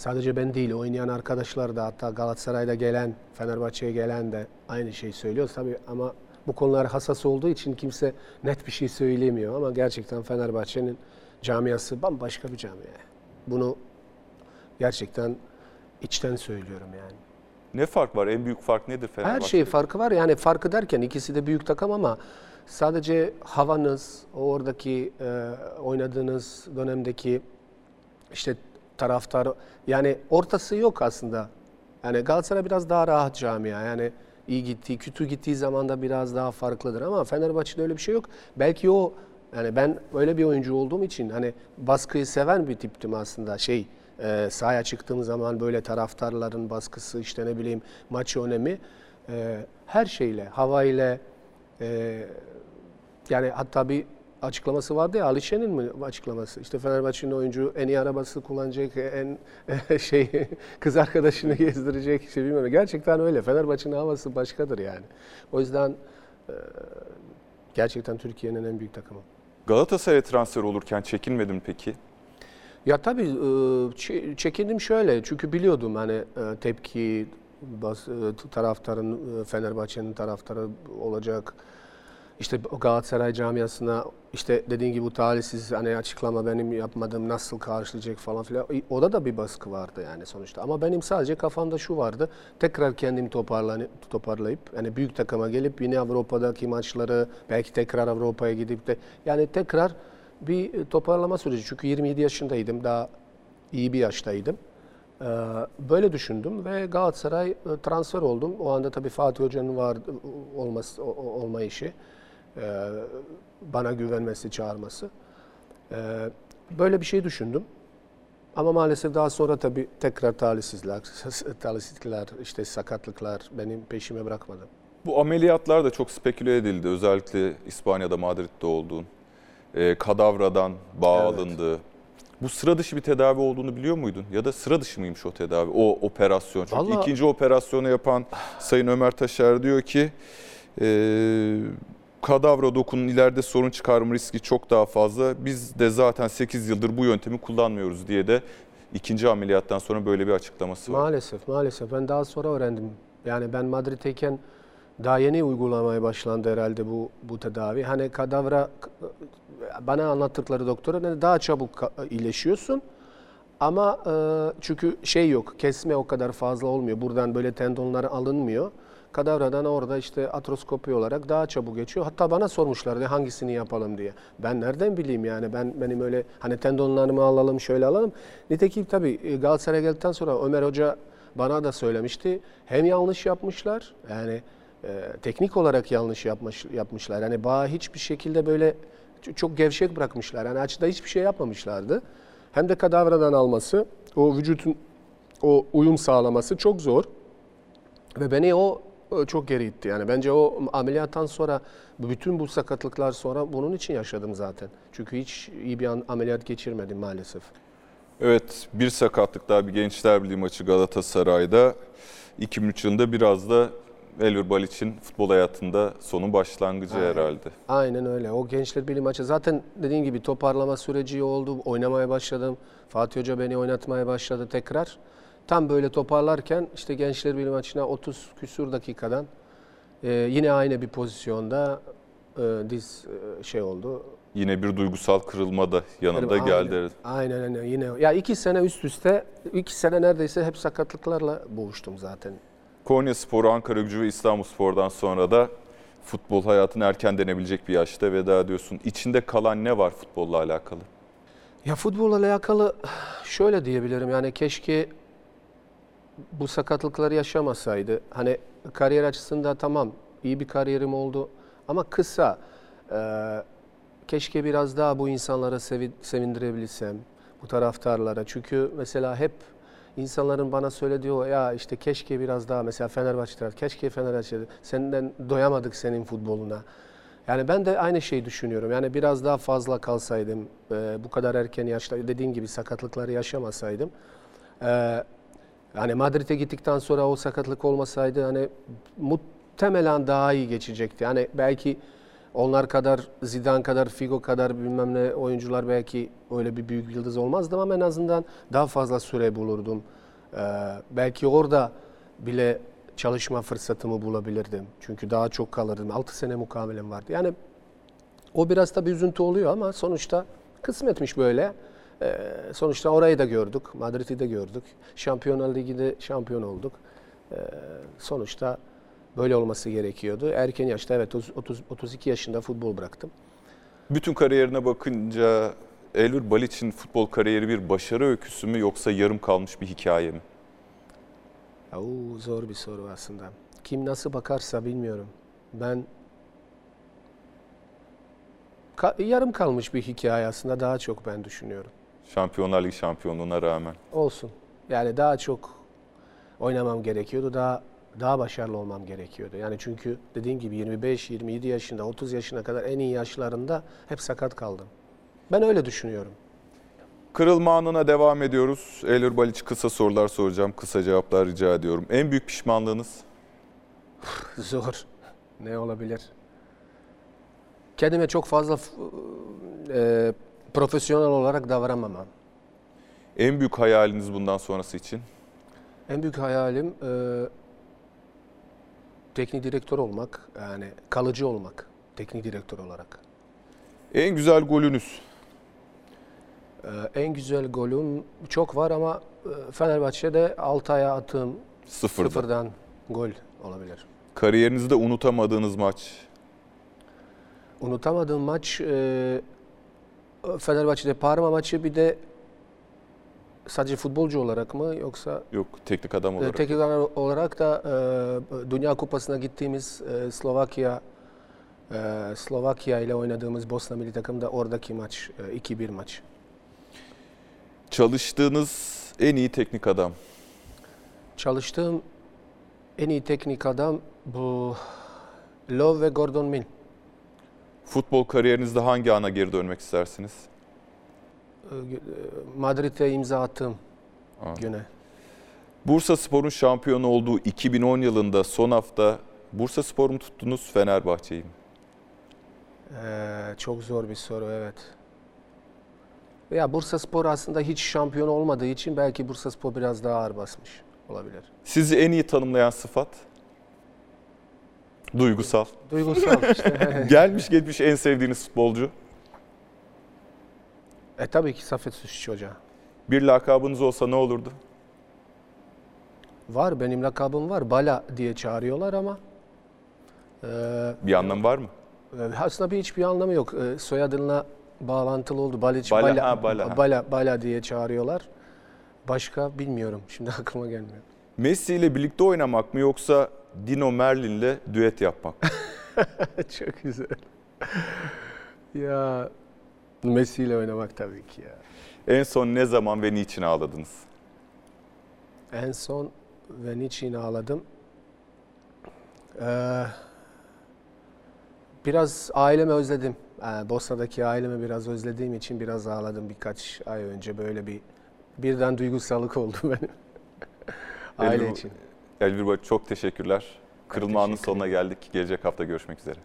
sadece ben değil, oynayan arkadaşlar da hatta Galatasaray'da gelen, Fenerbahçe'ye gelen de aynı şeyi söylüyor. Tabii ama bu konular hassas olduğu için kimse net bir şey söylemiyor. Ama gerçekten Fenerbahçe'nin camiası bambaşka bir camia. Bunu gerçekten içten söylüyorum yani. Ne fark var? En büyük fark nedir Fenerbahçe? Her şey farkı var. Yani farkı derken ikisi de büyük takım ama sadece havanız, oradaki e, oynadığınız dönemdeki işte taraftar yani ortası yok aslında. Yani Galatasaray biraz daha rahat camia. Yani iyi gittiği, kötü gittiği zaman da biraz daha farklıdır ama Fenerbahçe'de öyle bir şey yok. Belki o yani ben öyle bir oyuncu olduğum için hani baskıyı seven bir tiptim aslında. Şey e, sahaya çıktığım zaman böyle taraftarların baskısı işte ne bileyim maç önemi e, her şeyle, hava ile e, yani hatta bir açıklaması vardı ya Ali Şen'in mi açıklaması? İşte Fenerbahçe'nin oyuncu en iyi arabası kullanacak, en şey kız arkadaşını gezdirecek işte bilmiyorum. Gerçekten öyle. Fenerbahçe'nin havası başkadır yani. O yüzden gerçekten Türkiye'nin en büyük takımı. Galatasaray'a transfer olurken çekinmedin mi peki? Ya tabii çe- çekindim şöyle çünkü biliyordum hani tepki taraftarın Fenerbahçe'nin taraftarı olacak. İşte Galatasaray camiasına işte dediğin gibi bu talihsiz hani açıklama benim yapmadığım nasıl karşılayacak falan filan. O da bir baskı vardı yani sonuçta. Ama benim sadece kafamda şu vardı. Tekrar kendimi toparlanıp, toparlayıp yani büyük takıma gelip yine Avrupa'daki maçları belki tekrar Avrupa'ya gidip de yani tekrar bir toparlama süreci. Çünkü 27 yaşındaydım. Daha iyi bir yaştaydım. Ee, Böyle düşündüm ve Galatasaray e, transfer oldum. O anda tabii Fatih Hoca'nın var olması o- o- olma işi. Ee, Bana güvenmesi, çağırması. Ee, Böyle bir şey düşündüm. Ama maalesef daha sonra tabii tekrar talihsizler, talihsizlikler, işte sakatlıklar benim peşime bırakmadı. Bu ameliyatlar da çok speküle edildi. Özellikle İspanya'da, Madrid'de olduğun. Ee, kadavradan bağ Evet. Bu sıra dışı bir tedavi olduğunu biliyor muydun? Ya da sıra dışı mıymış o tedavi, o operasyon? Çünkü Vallahi- ikinci operasyonu yapan Sayın Ömer Taşer diyor ki e, kadavra dokunun ileride sorun çıkarma riski çok daha fazla. Biz de zaten 8 yıldır bu yöntemi kullanmıyoruz diye de ikinci ameliyattan sonra böyle bir açıklaması var. Maalesef, maalesef. Ben daha sonra öğrendim. Yani ben Madrid'teyken daha yeni uygulamaya başlandı herhalde bu bu tedavi. Hani kadavra bana anlattıkları doktora dedi, daha çabuk iyileşiyorsun. Ama çünkü şey yok, kesme o kadar fazla olmuyor. Buradan böyle tendonlar alınmıyor. Kadavradan orada işte atroskopi olarak daha çabuk geçiyor. Hatta bana sormuşlardı hangisini yapalım diye. Ben nereden bileyim yani ben benim öyle hani tendonlarımı alalım şöyle alalım. Nitekim tabii e, Galatasaray'a geldikten sonra Ömer Hoca bana da söylemişti. Hem yanlış yapmışlar yani e, teknik olarak yanlış yapmış, yapmışlar. Yani bağ hiçbir şekilde böyle çok gevşek bırakmışlar. Yani açıda hiçbir şey yapmamışlardı. Hem de kadavradan alması, o vücutun o uyum sağlaması çok zor. Ve beni o çok geri itti. Yani bence o ameliyattan sonra bütün bu sakatlıklar sonra bunun için yaşadım zaten. Çünkü hiç iyi bir an- ameliyat geçirmedim maalesef. Evet bir sakatlık daha bir Gençler Birliği maçı Galatasaray'da. 2003 yılında biraz da Elvir Baliç'in futbol hayatında sonun başlangıcı Aynen. herhalde. Aynen öyle. O Gençler Birliği maçı zaten dediğin gibi toparlama süreci oldu. Oynamaya başladım. Fatih Hoca beni oynatmaya başladı tekrar. Tam böyle toparlarken işte Gençler Birliği maçına 30 küsur dakikadan e, yine aynı bir pozisyonda e, diz e, şey oldu. Yine bir duygusal kırılma da yanında Aynen, geldi. Aynen aynen yine. Ya iki sene üst üste, iki sene neredeyse hep sakatlıklarla boğuştum zaten. Konya Sporu, Ankara Gücü ve İstanbul Spor'dan sonra da futbol hayatına erken denebilecek bir yaşta veda ediyorsun. İçinde kalan ne var futbolla alakalı? Ya futbolla alakalı şöyle diyebilirim yani keşke bu sakatlıkları yaşamasaydı. Hani kariyer açısından tamam iyi bir kariyerim oldu ama kısa. Ee, keşke biraz daha bu insanlara sevi- sevindirebilsem, bu taraftarlara. Çünkü mesela hep insanların bana söylediği o ya işte keşke biraz daha mesela Fenerbahçe tarafı, keşke Fenerbahçe senden doyamadık senin futboluna. Yani ben de aynı şeyi düşünüyorum. Yani biraz daha fazla kalsaydım, e, bu kadar erken yaşta dediğin gibi sakatlıkları yaşamasaydım. e, yani Madrid'e gittikten sonra o sakatlık olmasaydı hani muhtemelen daha iyi geçecekti. Yani belki onlar kadar Zidane kadar Figo kadar bilmem ne oyuncular belki öyle bir büyük yıldız olmazdı ama en azından daha fazla süre bulurdum. Ee, belki orada bile çalışma fırsatımı bulabilirdim. Çünkü daha çok kalırdım. 6 sene mukavelem vardı. Yani o biraz da bir üzüntü oluyor ama sonuçta kısmetmiş böyle. Ee, sonuçta orayı da gördük. Madrid'i de gördük. Şampiyonlar Ligi'de şampiyon olduk. Ee, sonuçta böyle olması gerekiyordu. Erken yaşta evet 30, 30 32 yaşında futbol bıraktım. Bütün kariyerine bakınca Elvir Balic'in futbol kariyeri bir başarı öyküsü mü yoksa yarım kalmış bir hikaye mi? Oo, zor bir soru aslında. Kim nasıl bakarsa bilmiyorum. Ben yarım kalmış bir hikaye aslında daha çok ben düşünüyorum. Şampiyonlar Ligi şampiyonluğuna rağmen. Olsun. Yani daha çok oynamam gerekiyordu. Daha daha başarılı olmam gerekiyordu. Yani çünkü dediğim gibi 25, 27 yaşında, 30 yaşına kadar en iyi yaşlarında hep sakat kaldım. Ben öyle düşünüyorum. Kırılma anına devam ediyoruz. Elvir Balic kısa sorular soracağım. Kısa cevaplar rica ediyorum. En büyük pişmanlığınız? Zor. Ne olabilir? Kendime çok fazla e, profesyonel olarak davranmamam. En büyük hayaliniz bundan sonrası için? En büyük hayalim e, teknik direktör olmak, yani kalıcı olmak teknik direktör olarak. En güzel golünüz? Ee, en güzel golüm çok var ama e, Fenerbahçe'de Altay'a attığım Sıfırda. sıfırdan gol olabilir. Kariyerinizde unutamadığınız maç? Unutamadığım maç e, Fenerbahçe'de Parma maçı bir de sadece futbolcu olarak mı yoksa Yok, teknik adam e, olarak. teknik adam olarak da e, Dünya Kupası'na gittiğimiz e, Slovakya e, Slovakya ile oynadığımız Bosna milli takımda oradaki maç e, 2-1 maç. Çalıştığınız en iyi teknik adam? Çalıştığım en iyi teknik adam bu Love ve Gordon Mill. Futbol kariyerinizde hangi ana geri dönmek istersiniz? Ee, Madrid'e imza attığım Aa. güne. Bursa Spor'un şampiyon olduğu 2010 yılında son hafta Bursa Spor mu tuttunuz, Fenerbahçe'yi mi? Ee, çok zor bir soru evet. Ya Bursa Spor aslında hiç şampiyon olmadığı için belki Bursa Spor biraz daha ağır basmış olabilir. Sizi en iyi tanımlayan sıfat? Duygusal. Duygusal işte. Gelmiş geçmiş en sevdiğiniz futbolcu? e tabii ki Safet Süsüç Hoca. Bir lakabınız olsa ne olurdu? Var benim lakabım var. Bala diye çağırıyorlar ama e, Bir anlam var mı? e, aslında bir hiçbir anlamı yok. E, soyadınla bağlantılı oldu. Baliç, Bala, Bala, ha, Bala, ha. Bala, Bala diye çağırıyorlar. Başka bilmiyorum. Şimdi aklıma gelmiyor. Messi ile birlikte oynamak mı yoksa Dino Merlin'le düet yapmak? Çok güzel. ya Messi ile oynamak tabii ki ya. En son ne zaman ve niçin ağladınız? En son ve niçin ağladım? Ee, biraz ailemi özledim. Yani Bosna'daki ailemi biraz özlediğim için biraz ağladım birkaç ay önce. Böyle bir birden duygusallık oldu benim. Aile için. Elvir çok teşekkürler. Kırılma anının sonuna geldik. Gelecek hafta görüşmek üzere.